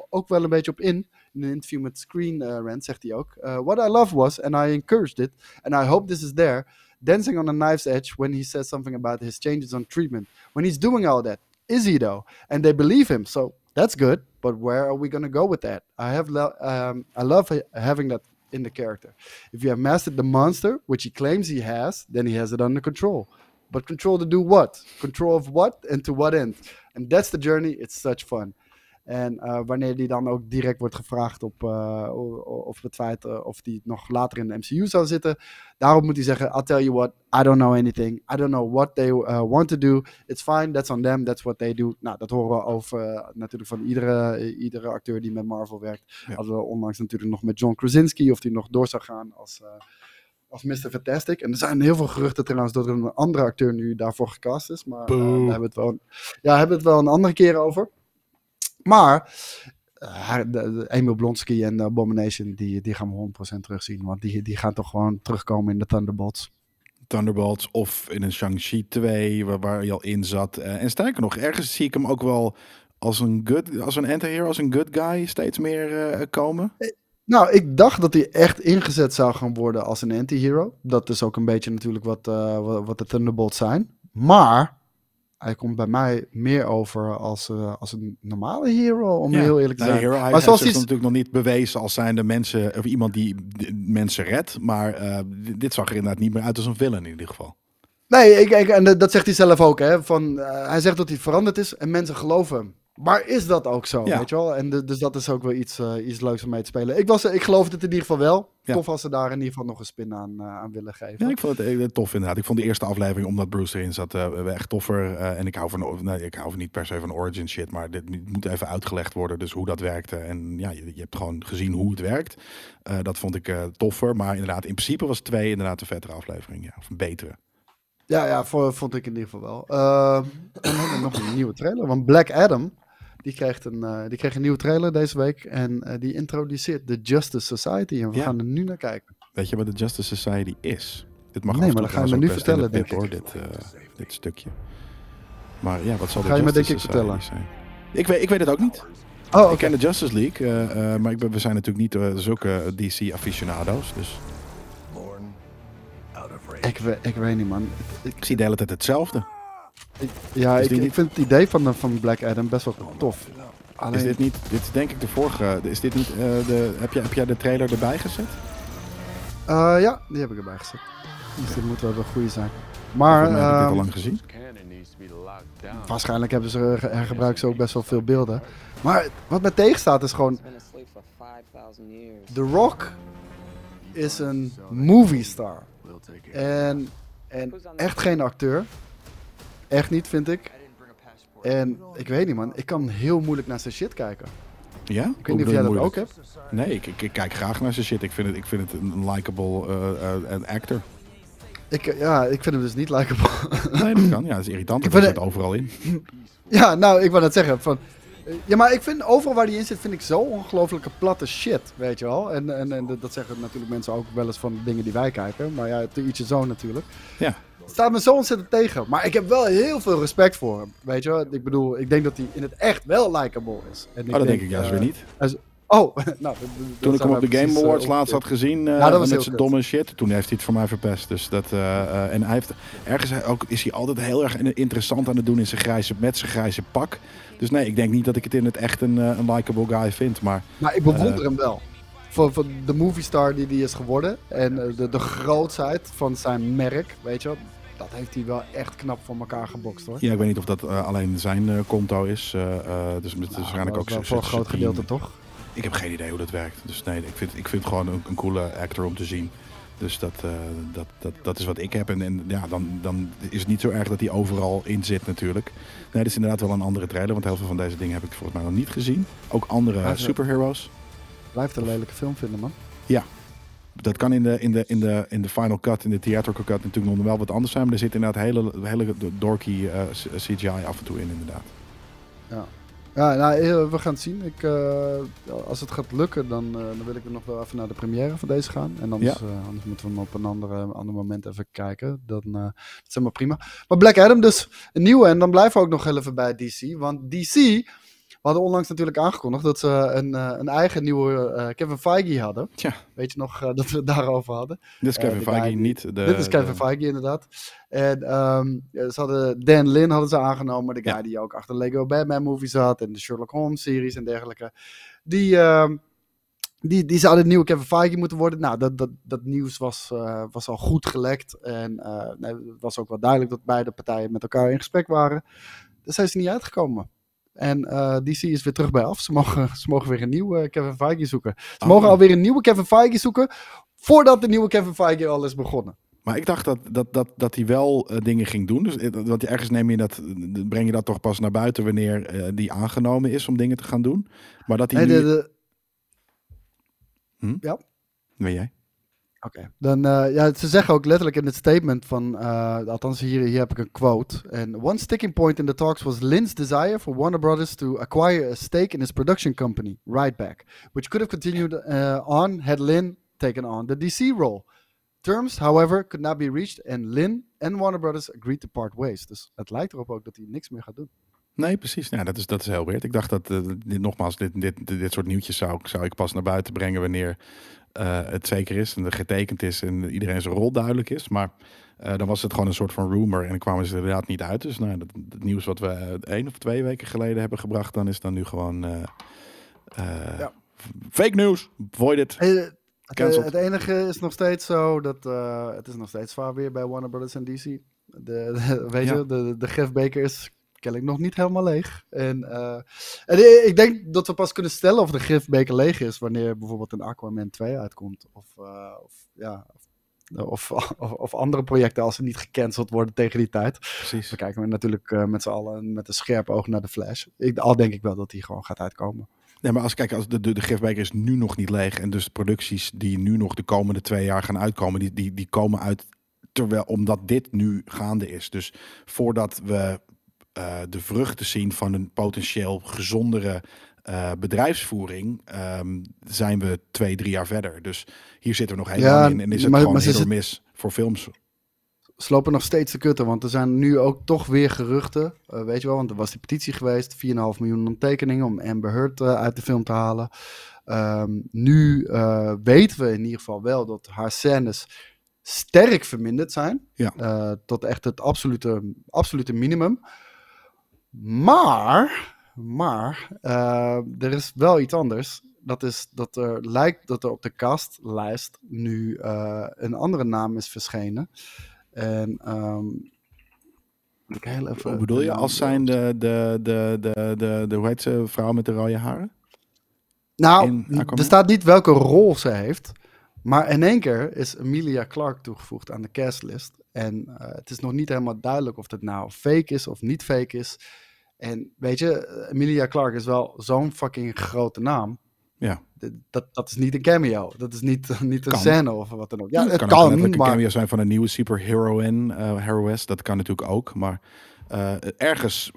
ook wel een beetje op in. In een interview met Screen Rant zegt hij ook. What I love was, and I encouraged it, and I hope this is there, dancing on a knife's edge when he says something about his changes on treatment. When he's doing all that, is he though? And they believe him, so that's good. But where are we going to go with that? I have, lo- um, I love ha- having that in the character. If you have mastered the monster, which he claims he has, then he has it under control. But control to do what? Control of what and to what end? And that's the journey. It's such fun. En eh, wanneer die dan ook direct wordt gevraagd op, eh, of het feit eh, of die nog later in de MCU zou zitten, daarop moet hij zeggen: I'll tell you what, I don't know anything. I don't know what they uh, want to do. It's fine, that's on them, that's what they do. Nou, dat horen we over natuurlijk van iedere, iedere acteur die met Marvel werkt. Ja. Hadden we onlangs natuurlijk nog met John Krasinski, of die nog door zou gaan als, als Mr. Fantastic. En er zijn heel veel geruchten trouwens dat er een andere acteur nu daarvoor gecast is. Maar Boe. daar hebben we het wel, ja, hebben we het wel een andere keer over. Maar eh, de Emil Blonsky en de Abomination, die, die gaan we 100% terugzien. Want die, die gaan toch gewoon terugkomen in de Thunderbolts. Thunderbolts of in een Shang-Chi 2, waar, waar hij al in zat. Eh, en sterker nog, ergens zie ik hem ook wel als een good, als een anti-hero, als een good guy steeds meer eh, komen. Nou, ik dacht dat hij echt ingezet zou gaan worden als een anti-hero. Dat is ook een beetje natuurlijk wat, eh, wat, wat de Thunderbolts zijn. Maar hij komt bij mij meer over als, eh, als een normale hero, om Ja. heel eerlijk te Nee, zijn. hero, hij maar zoals hij, natuurlijk nog niet bewezen als zijnde mensen, of iemand die mensen redt. Maar eh, dit- dit zag er inderdaad niet meer uit als een villain in ieder geval. Nee, ik, ik, en dat zegt hij zelf ook. Hè, van, eh, hij zegt dat hij veranderd is en mensen geloven hem. Maar is dat ook zo, Ja. weet je wel? En de- dus dat is ook wel iets, eh, iets leuks om mee te spelen. Ik, was, ik geloof het in ieder geval wel. Ja. Tof als ze daar in ieder geval nog een spin aan, eh, aan willen geven. Ja, ik vond het eh, tof inderdaad. Ik vond de eerste aflevering, omdat Bruce erin zat, echt toffer. En ik hou, van, nee, ik hou niet per se van origin shit, maar dit moet even uitgelegd worden. Dus hoe dat werkte. En ja, je, je hebt gewoon gezien hoe het werkt. Dat vond ik toffer. Maar inderdaad, in principe was twee inderdaad een vettere aflevering. Ja, of een betere. Ja, ja vo- vond ik in ieder geval wel. Eh, [CLEARS THROAT] en dan nog een nieuwe trailer. Want Black Adam, die kreeg een, eh, die kreeg een nieuwe trailer deze week. En eh, die introduceert de Justice Society. En we Ja. gaan er nu naar kijken. Weet je wat de Justice Society is? Dit mag Nee, maar dat ga je trouwens me ook nu vertellen, denk hoor, dit, eh, dit stukje. Maar ja, wat zal de Ga je me Justice denk ik Society vertellen. zijn? Ik weet, ik weet het ook niet. Oh, oké. Ik ken de Justice League, eh, eh, maar ik ben, we zijn natuurlijk niet eh, zulke DC-aficionado's. Dus. Ik, we- ik weet niet, man. Ik, ik zie de hele tijd hetzelfde. Ik- ja, Is ik, ik vind het idee van, van Black Adam best wel tof. Alleen, Is dit niet, dit is denk ik de vorige, is dit niet eh, de, heb, jij, heb jij de trailer erbij gezet? Eh, ja, die heb ik erbij gezet. Dus dit moet wel de goede zijn. Maar mij heb ik dit al ehm, lang gezien. Waarschijnlijk hebben ze, er- hergebruiken ze ook best wel veel beelden. Maar wat mij tegenstaat is gewoon... been asleep for 5,000 years. The Rock is een movie star. En, en echt geen acteur. Echt niet, vind ik. En ik weet niet, man. Ik kan heel moeilijk naar zijn shit kijken. Ja? Ik weet niet of jij dat ook hebt. Nee, ik, ik, ik kijk graag naar zijn shit. Ik vind het, ik vind het een likable eh, eh, actor. Ik, eh, ja, ik vind hem dus niet likable. Nee, dat kan. Ja, dat is irritant. [LAUGHS] Ik Dat vind zit overal in. [LAUGHS] ja, nou, ik wou net zeggen. Van, ja, maar ik vind overal waar hij in zit, vind ik zo ongelooflijke platte shit, weet je wel. En, en, en dat- dat zeggen natuurlijk mensen ook wel eens van de dingen die wij kijken. Maar ja, te ietsje zo natuurlijk. Ja. Het staat me zo ontzettend tegen. Maar ik heb wel heel veel respect voor hem, weet je wel. Ik bedoel, ik denk dat hij in het echt wel likable is. En Oh, dat denk ik juist eh, weer niet. hij is- Oh, [LAUGHS] nou, Toen ik hem op de Game eh, Awards laatst had gezien eh, was met zijn domme shit, toen heeft hij het voor mij verpest. Dus dat, eh, eh, en hij heeft ergens ook, is hij altijd heel erg interessant aan het doen in zijn grijze, met zijn grijze pak. Dus nee, ik denk niet dat ik het in het echt een, eh, een likable guy vind. Maar Maar ik bewonder Eh, hem wel. Voor, voor de movie star die hij is geworden. En eh, de, de grootsheid van zijn merk, weet je wel. Dat heeft hij wel echt knap voor elkaar gebokst hoor. ja, ik weet niet of dat eh, alleen zijn eh, konto is. eh, dus het is Nou, waarschijnlijk dat ook wel voor een groot gedeelte toch? Ik heb geen idee hoe dat werkt. Dus nee, ik vind, ik vind het gewoon een, een coole actor om te zien. Dus dat, dat, dat, dat is wat ik heb. En, en ja, dan, dan is het niet zo erg dat hij overal in zit natuurlijk. Nee, dit is inderdaad wel een andere trailer. Want heel veel van deze dingen heb ik volgens mij nog niet gezien. Ook andere superheroes. Blijft een lelijke film vinden man. Dat kan in de, in, de, in, de, in de final cut, in de theatrical cut natuurlijk nog wel wat anders zijn. Maar er zit inderdaad hele, hele dorky eh, CGI af en toe in inderdaad. Ja, nou, eh, we gaan het zien. Ik, eh, als het gaat lukken, dan, eh, dan wil ik er nog wel even naar de première van deze gaan. En anders, eh, anders moeten we hem op een andere, ander moment even kijken. Dan eh, dat is helemaal prima. Maar Black Adam dus een nieuwe. En dan blijven we ook nog heel even bij DC. Want DC, hadden onlangs natuurlijk aangekondigd dat ze een, eh, een eigen nieuwe eh, Kevin Feige hadden. Tja. Weet je nog eh, dat we het daarover hadden? Dit is Kevin guy Feige, niet de... Dit is Kevin de- Feige inderdaad. En ja, ze hadden Dan Lin hadden ze aangenomen, de guy Ja. die ook achter Lego Batman movies zat en de Sherlock Holmes series en dergelijke. Die, ehm, die, die zouden de nieuwe Kevin Feige moeten worden. Nou, dat, dat, dat nieuws was, was al goed gelekt. En nee, het was ook wel duidelijk dat beide partijen met elkaar in gesprek waren. Daar zijn ze niet uitgekomen. En eh, DC is weer terug bij af. Ze mogen, [LAUGHS] ze mogen weer een nieuwe Kevin Feige zoeken. Ze Oh. mogen alweer een nieuwe Kevin Feige zoeken. Voordat de nieuwe Kevin Feige al is begonnen. Maar ik dacht dat, dat, dat, dat hij wel eh, dingen ging doen. Dus eh, want ergens neem je dat, eh, breng je dat toch pas naar buiten wanneer eh, die aangenomen is om dingen te gaan doen. Maar dat hij Nee, nu... de, de, Weet jij? Oké. Dan, eh, ja, ze zeggen ook letterlijk in het statement van, eh, althans hier, hier heb ik een quote. And one sticking point in the talks was Lynn's desire for Warner Brothers to acquire a stake in his production company, Rightback, which could have continued uh, on had Lynn taken on the DC role. Terms, however, could not be reached and Lynn and Warner Brothers agreed to part ways. Dus het lijkt erop ook dat hij niks meer gaat doen. Nee, precies. Ja, dat, is, dat is heel weird. Ik dacht dat, eh, dit, nogmaals, dit, dit, dit, dit soort nieuwtjes zou, ik- zou ik pas naar buiten brengen wanneer eh, het zeker is en er getekend is en iedereen zijn rol duidelijk is. Maar eh, dan was het gewoon een soort van rumor en dan kwamen ze er inderdaad niet uit. Dus nou, dat, het nieuws wat we eh, één of twee weken geleden hebben gebracht, dan is dan nu gewoon Ja. fake news. Void it. Hey, het, enige is nog steeds zo dat het is nog steeds zwaar weer bij Warner Brothers en DC. De, de- weet Ja. je, de, de is kennelijk nog niet helemaal leeg. En, eh, en ik- ik denk dat we pas kunnen stellen of de gifbeker leeg is wanneer bijvoorbeeld een Aquaman 2 uitkomt. Of, eh, of, ja, [LAUGHS] of, of, andere projecten als ze niet gecanceld worden tegen die tijd. Precies. Dan kijken we natuurlijk eh, met z'n allen met een scherp oog naar de Flash. Ik, al denk ik wel dat die gewoon gaat uitkomen. Nee, maar als kijk, als de, de, de gifbeker is nu nog niet leeg. En dus de producties die nu nog de komende twee jaar gaan uitkomen, die, die, die komen uit terwijl omdat dit nu gaande is. Dus voordat we eh, de vruchten zien van een potentieel gezondere eh, bedrijfsvoering, ehm, zijn we twee, drie jaar verder. Dus hier zitten we nog helemaal Ja, in. En is het maar- gewoon zit- miss voor films. Ze lopen nog steeds te kutten, want er zijn nu ook toch weer geruchten. eh, weet je wel, want er was die petitie geweest, 4,5 miljoen ondertekeningen om Amber Heard uit de film te halen. Ehm, nu weten we in ieder geval wel dat haar scènes sterk verminderd zijn. Ja. Tot echt het absolute, absolute minimum. Maar, maar eh, er is wel iets anders. Dat is dat er lijkt dat er op de castlijst nu eh, een andere naam is verschenen. En moet ik heel even. Hoe bedoel je? Als zijn de, de, de, de, de, de, hoe heet ze, vrouw met de rode haren? Nou, er staat niet welke rol ze heeft. Maar in één keer is Emilia Clarke toegevoegd aan de castlist. En eh, het is nog niet helemaal duidelijk of het nou fake is of niet fake is. En weet je, Emilia Clarke is wel zo'n fucking grote naam. Ja. Dat, dat is niet een cameo. Dat is niet, [LAUGHS] niet een Kan. scène of wat dan ook. Ja, het het kan, kan, ook letterlijk een maar... cameo zijn van een nieuwe superheroine, eh heroes. Dat kan natuurlijk ook. Maar eh, ergens,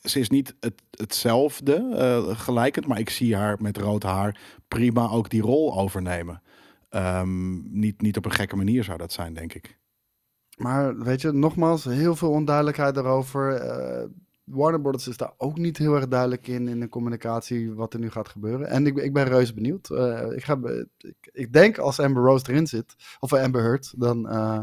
ze is niet het, hetzelfde eh, gelijkend. Maar ik zie haar met rood haar prima ook die rol overnemen. Ehm, niet, niet op een gekke manier zou dat zijn, denk ik. Maar weet je, nogmaals, heel veel onduidelijkheid daarover. Eh, Warner Brothers is daar ook niet heel erg duidelijk in, in de communicatie, wat er nu gaat gebeuren. En ik, ik ben reuze benieuwd. Eh, ik, ga, ik, ik denk als Amber Rose erin zit, of Amber Heard, dan eh,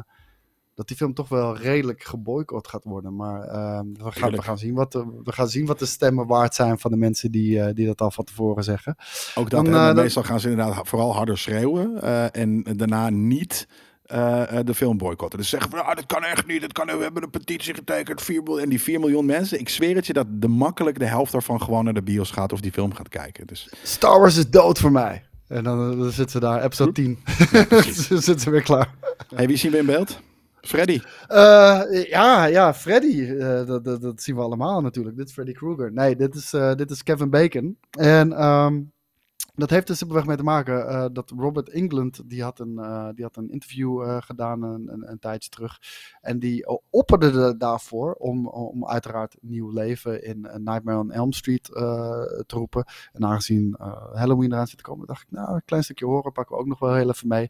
dat die film toch wel redelijk geboycott gaat worden. Maar eh, we, gaan, we, gaan zien wat de, we gaan zien wat de stemmen waard zijn van de mensen die, die dat al van tevoren zeggen. Ook dat, Dan, meestal gaan ze inderdaad vooral harder schreeuwen. en daarna niet eh, eh, de film boycotten. Dus zeggen van, ah, dat kan echt niet. Dat kan, we hebben een petitie getekend. 4 miljoen, en die 4 miljoen mensen, ik zweer het je dat de makkelijk de helft daarvan gewoon naar de bios gaat of die film gaat kijken. Dus Star Wars is dood voor mij. En dan, dan zitten ze daar, episode 10. [LAUGHS] Dan zitten ze weer klaar. Hey, wie zien we in beeld? Freddy. Eh, ja, ja, Freddy. eh, dat, dat, dat zien we allemaal natuurlijk. Dit is Freddy Krueger. Nee, dit is, eh, dit is Kevin Bacon. En ehm, dat heeft er simpelweg mee te maken eh, dat Robert England, die had een, eh, die had een interview eh, gedaan een, een, tijdje terug. En die opperde er daarvoor om, om uiteraard nieuw leven in Nightmare on Elm Street te roepen. En aangezien Halloween eraan zit te komen, dacht ik, nou, een klein stukje horen pakken we ook nog wel heel even mee.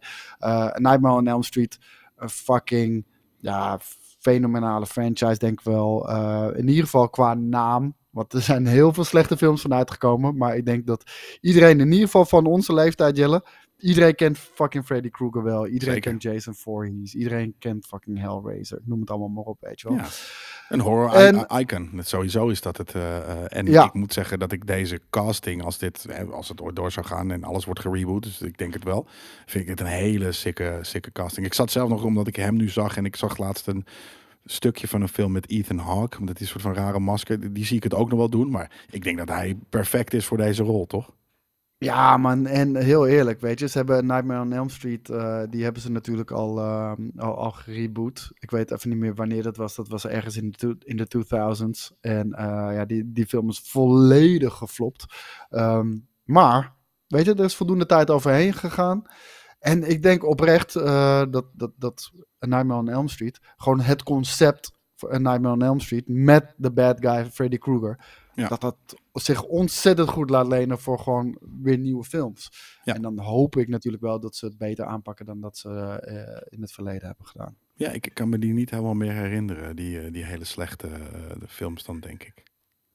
Nightmare on Elm Street, een fucking ja, fenomenale franchise, denk ik wel. In ieder geval qua naam. Want er zijn heel veel slechte films van uitgekomen. Maar ik denk dat iedereen, in ieder geval van onze leeftijd, Jelle. Iedereen kent fucking Freddy Krueger wel. Iedereen Zeker. kent Jason Voorhees. Iedereen kent fucking Hellraiser. Noem het allemaal maar op, weet je wel. Ja. Een horror En- icon. Sowieso is dat het. eh, eh, en Ja. ik moet zeggen dat ik deze casting, als, dit, eh, als het ooit door zou gaan en alles wordt gereboot, dus ik denk het wel, vind ik het een hele sikke, sikke casting. Ik zat zelf nog omdat ik hem nu zag en ik zag laatst een stukje van een film met Ethan Hawke. want Dat is soort van rare masker. Die- zie ik het ook nog wel doen, maar ik denk dat hij perfect is voor deze rol, toch? Ja, man. En heel eerlijk, weet je. Ze hebben Nightmare on Elm Street, eh, die hebben ze natuurlijk al, eh, al, al gereboot. Ik weet even niet meer wanneer dat was. Dat was ergens in de, in de 2000s. En eh, ja, die, die film is volledig geflopt. Ehm, maar, weet je, er is voldoende tijd overheen gegaan. En ik denk oprecht dat, dat, dat A Nightmare on Elm Street, gewoon het concept voor A Nightmare on Elm Street met de bad guy Freddy Krueger, Ja. dat dat zich ontzettend goed laat lenen voor gewoon weer nieuwe films. Ja. En dan hoop ik natuurlijk wel dat ze het beter aanpakken dan dat ze eh, in het verleden hebben gedaan. Ja, ik kan me die niet helemaal meer herinneren, die, eh, die hele slechte eh, de films dan, denk ik.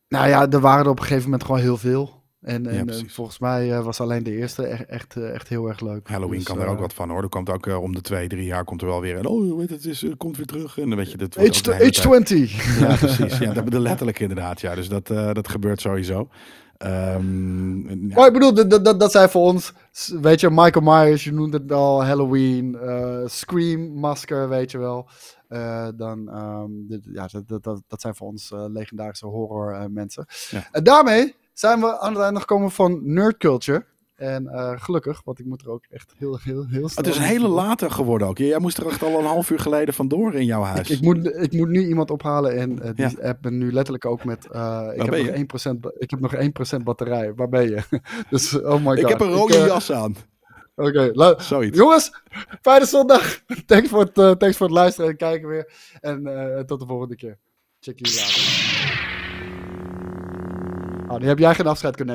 Nou ja, er waren er op een gegeven moment gewoon heel veel. En, Ja, en eh, volgens mij eh, was alleen de eerste echt, echt, eh, echt heel erg leuk. Halloween Dus, kan er ook wat van hoor. Er komt ook om de twee, drie jaar komt er wel weer. En, oh, weet het, is, het komt weer terug. En dan weet je, dat ook de tijd- H20. [LAUGHS] Ja, precies. Ja, [LAUGHS] dat, de letterlijk inderdaad. Ja, dus dat, dat gebeurt sowieso. Ehm, ja, Maar ik bedoel, dat, dat, dat zijn voor ons Weet je, Michael Myers, je noemde het al, Halloween, Scream, Masker, weet je wel. Dan, ehm, dit, ja, dat, dat, dat, zijn voor ons legendarische horror mensen. Ja. En daarmee zijn we aan het einde gekomen van Nerd Culture. En eh, gelukkig, want ik moet er ook echt heel, heel, heel snel... Het is een hele late geworden ook. Jij moest er echt al een half uur geleden vandoor in jouw huis. Ik, ik, moet, ik moet nu iemand ophalen en eh, die Ja. app ben nu letterlijk ook met... eh, ik, heb nog je? 1%, ba- ik heb nog 1% batterij. Waar ben je? [LAUGHS] dus, oh my god. Ik heb een rode jas aan. Oké, Zoiets. jongens, fijne zondag. [LAUGHS] thanks, voor het, thanks voor het luisteren en kijken weer. En tot de volgende keer. Check jullie later. Oh, nu heb jij geen afscheid kunnen nemen.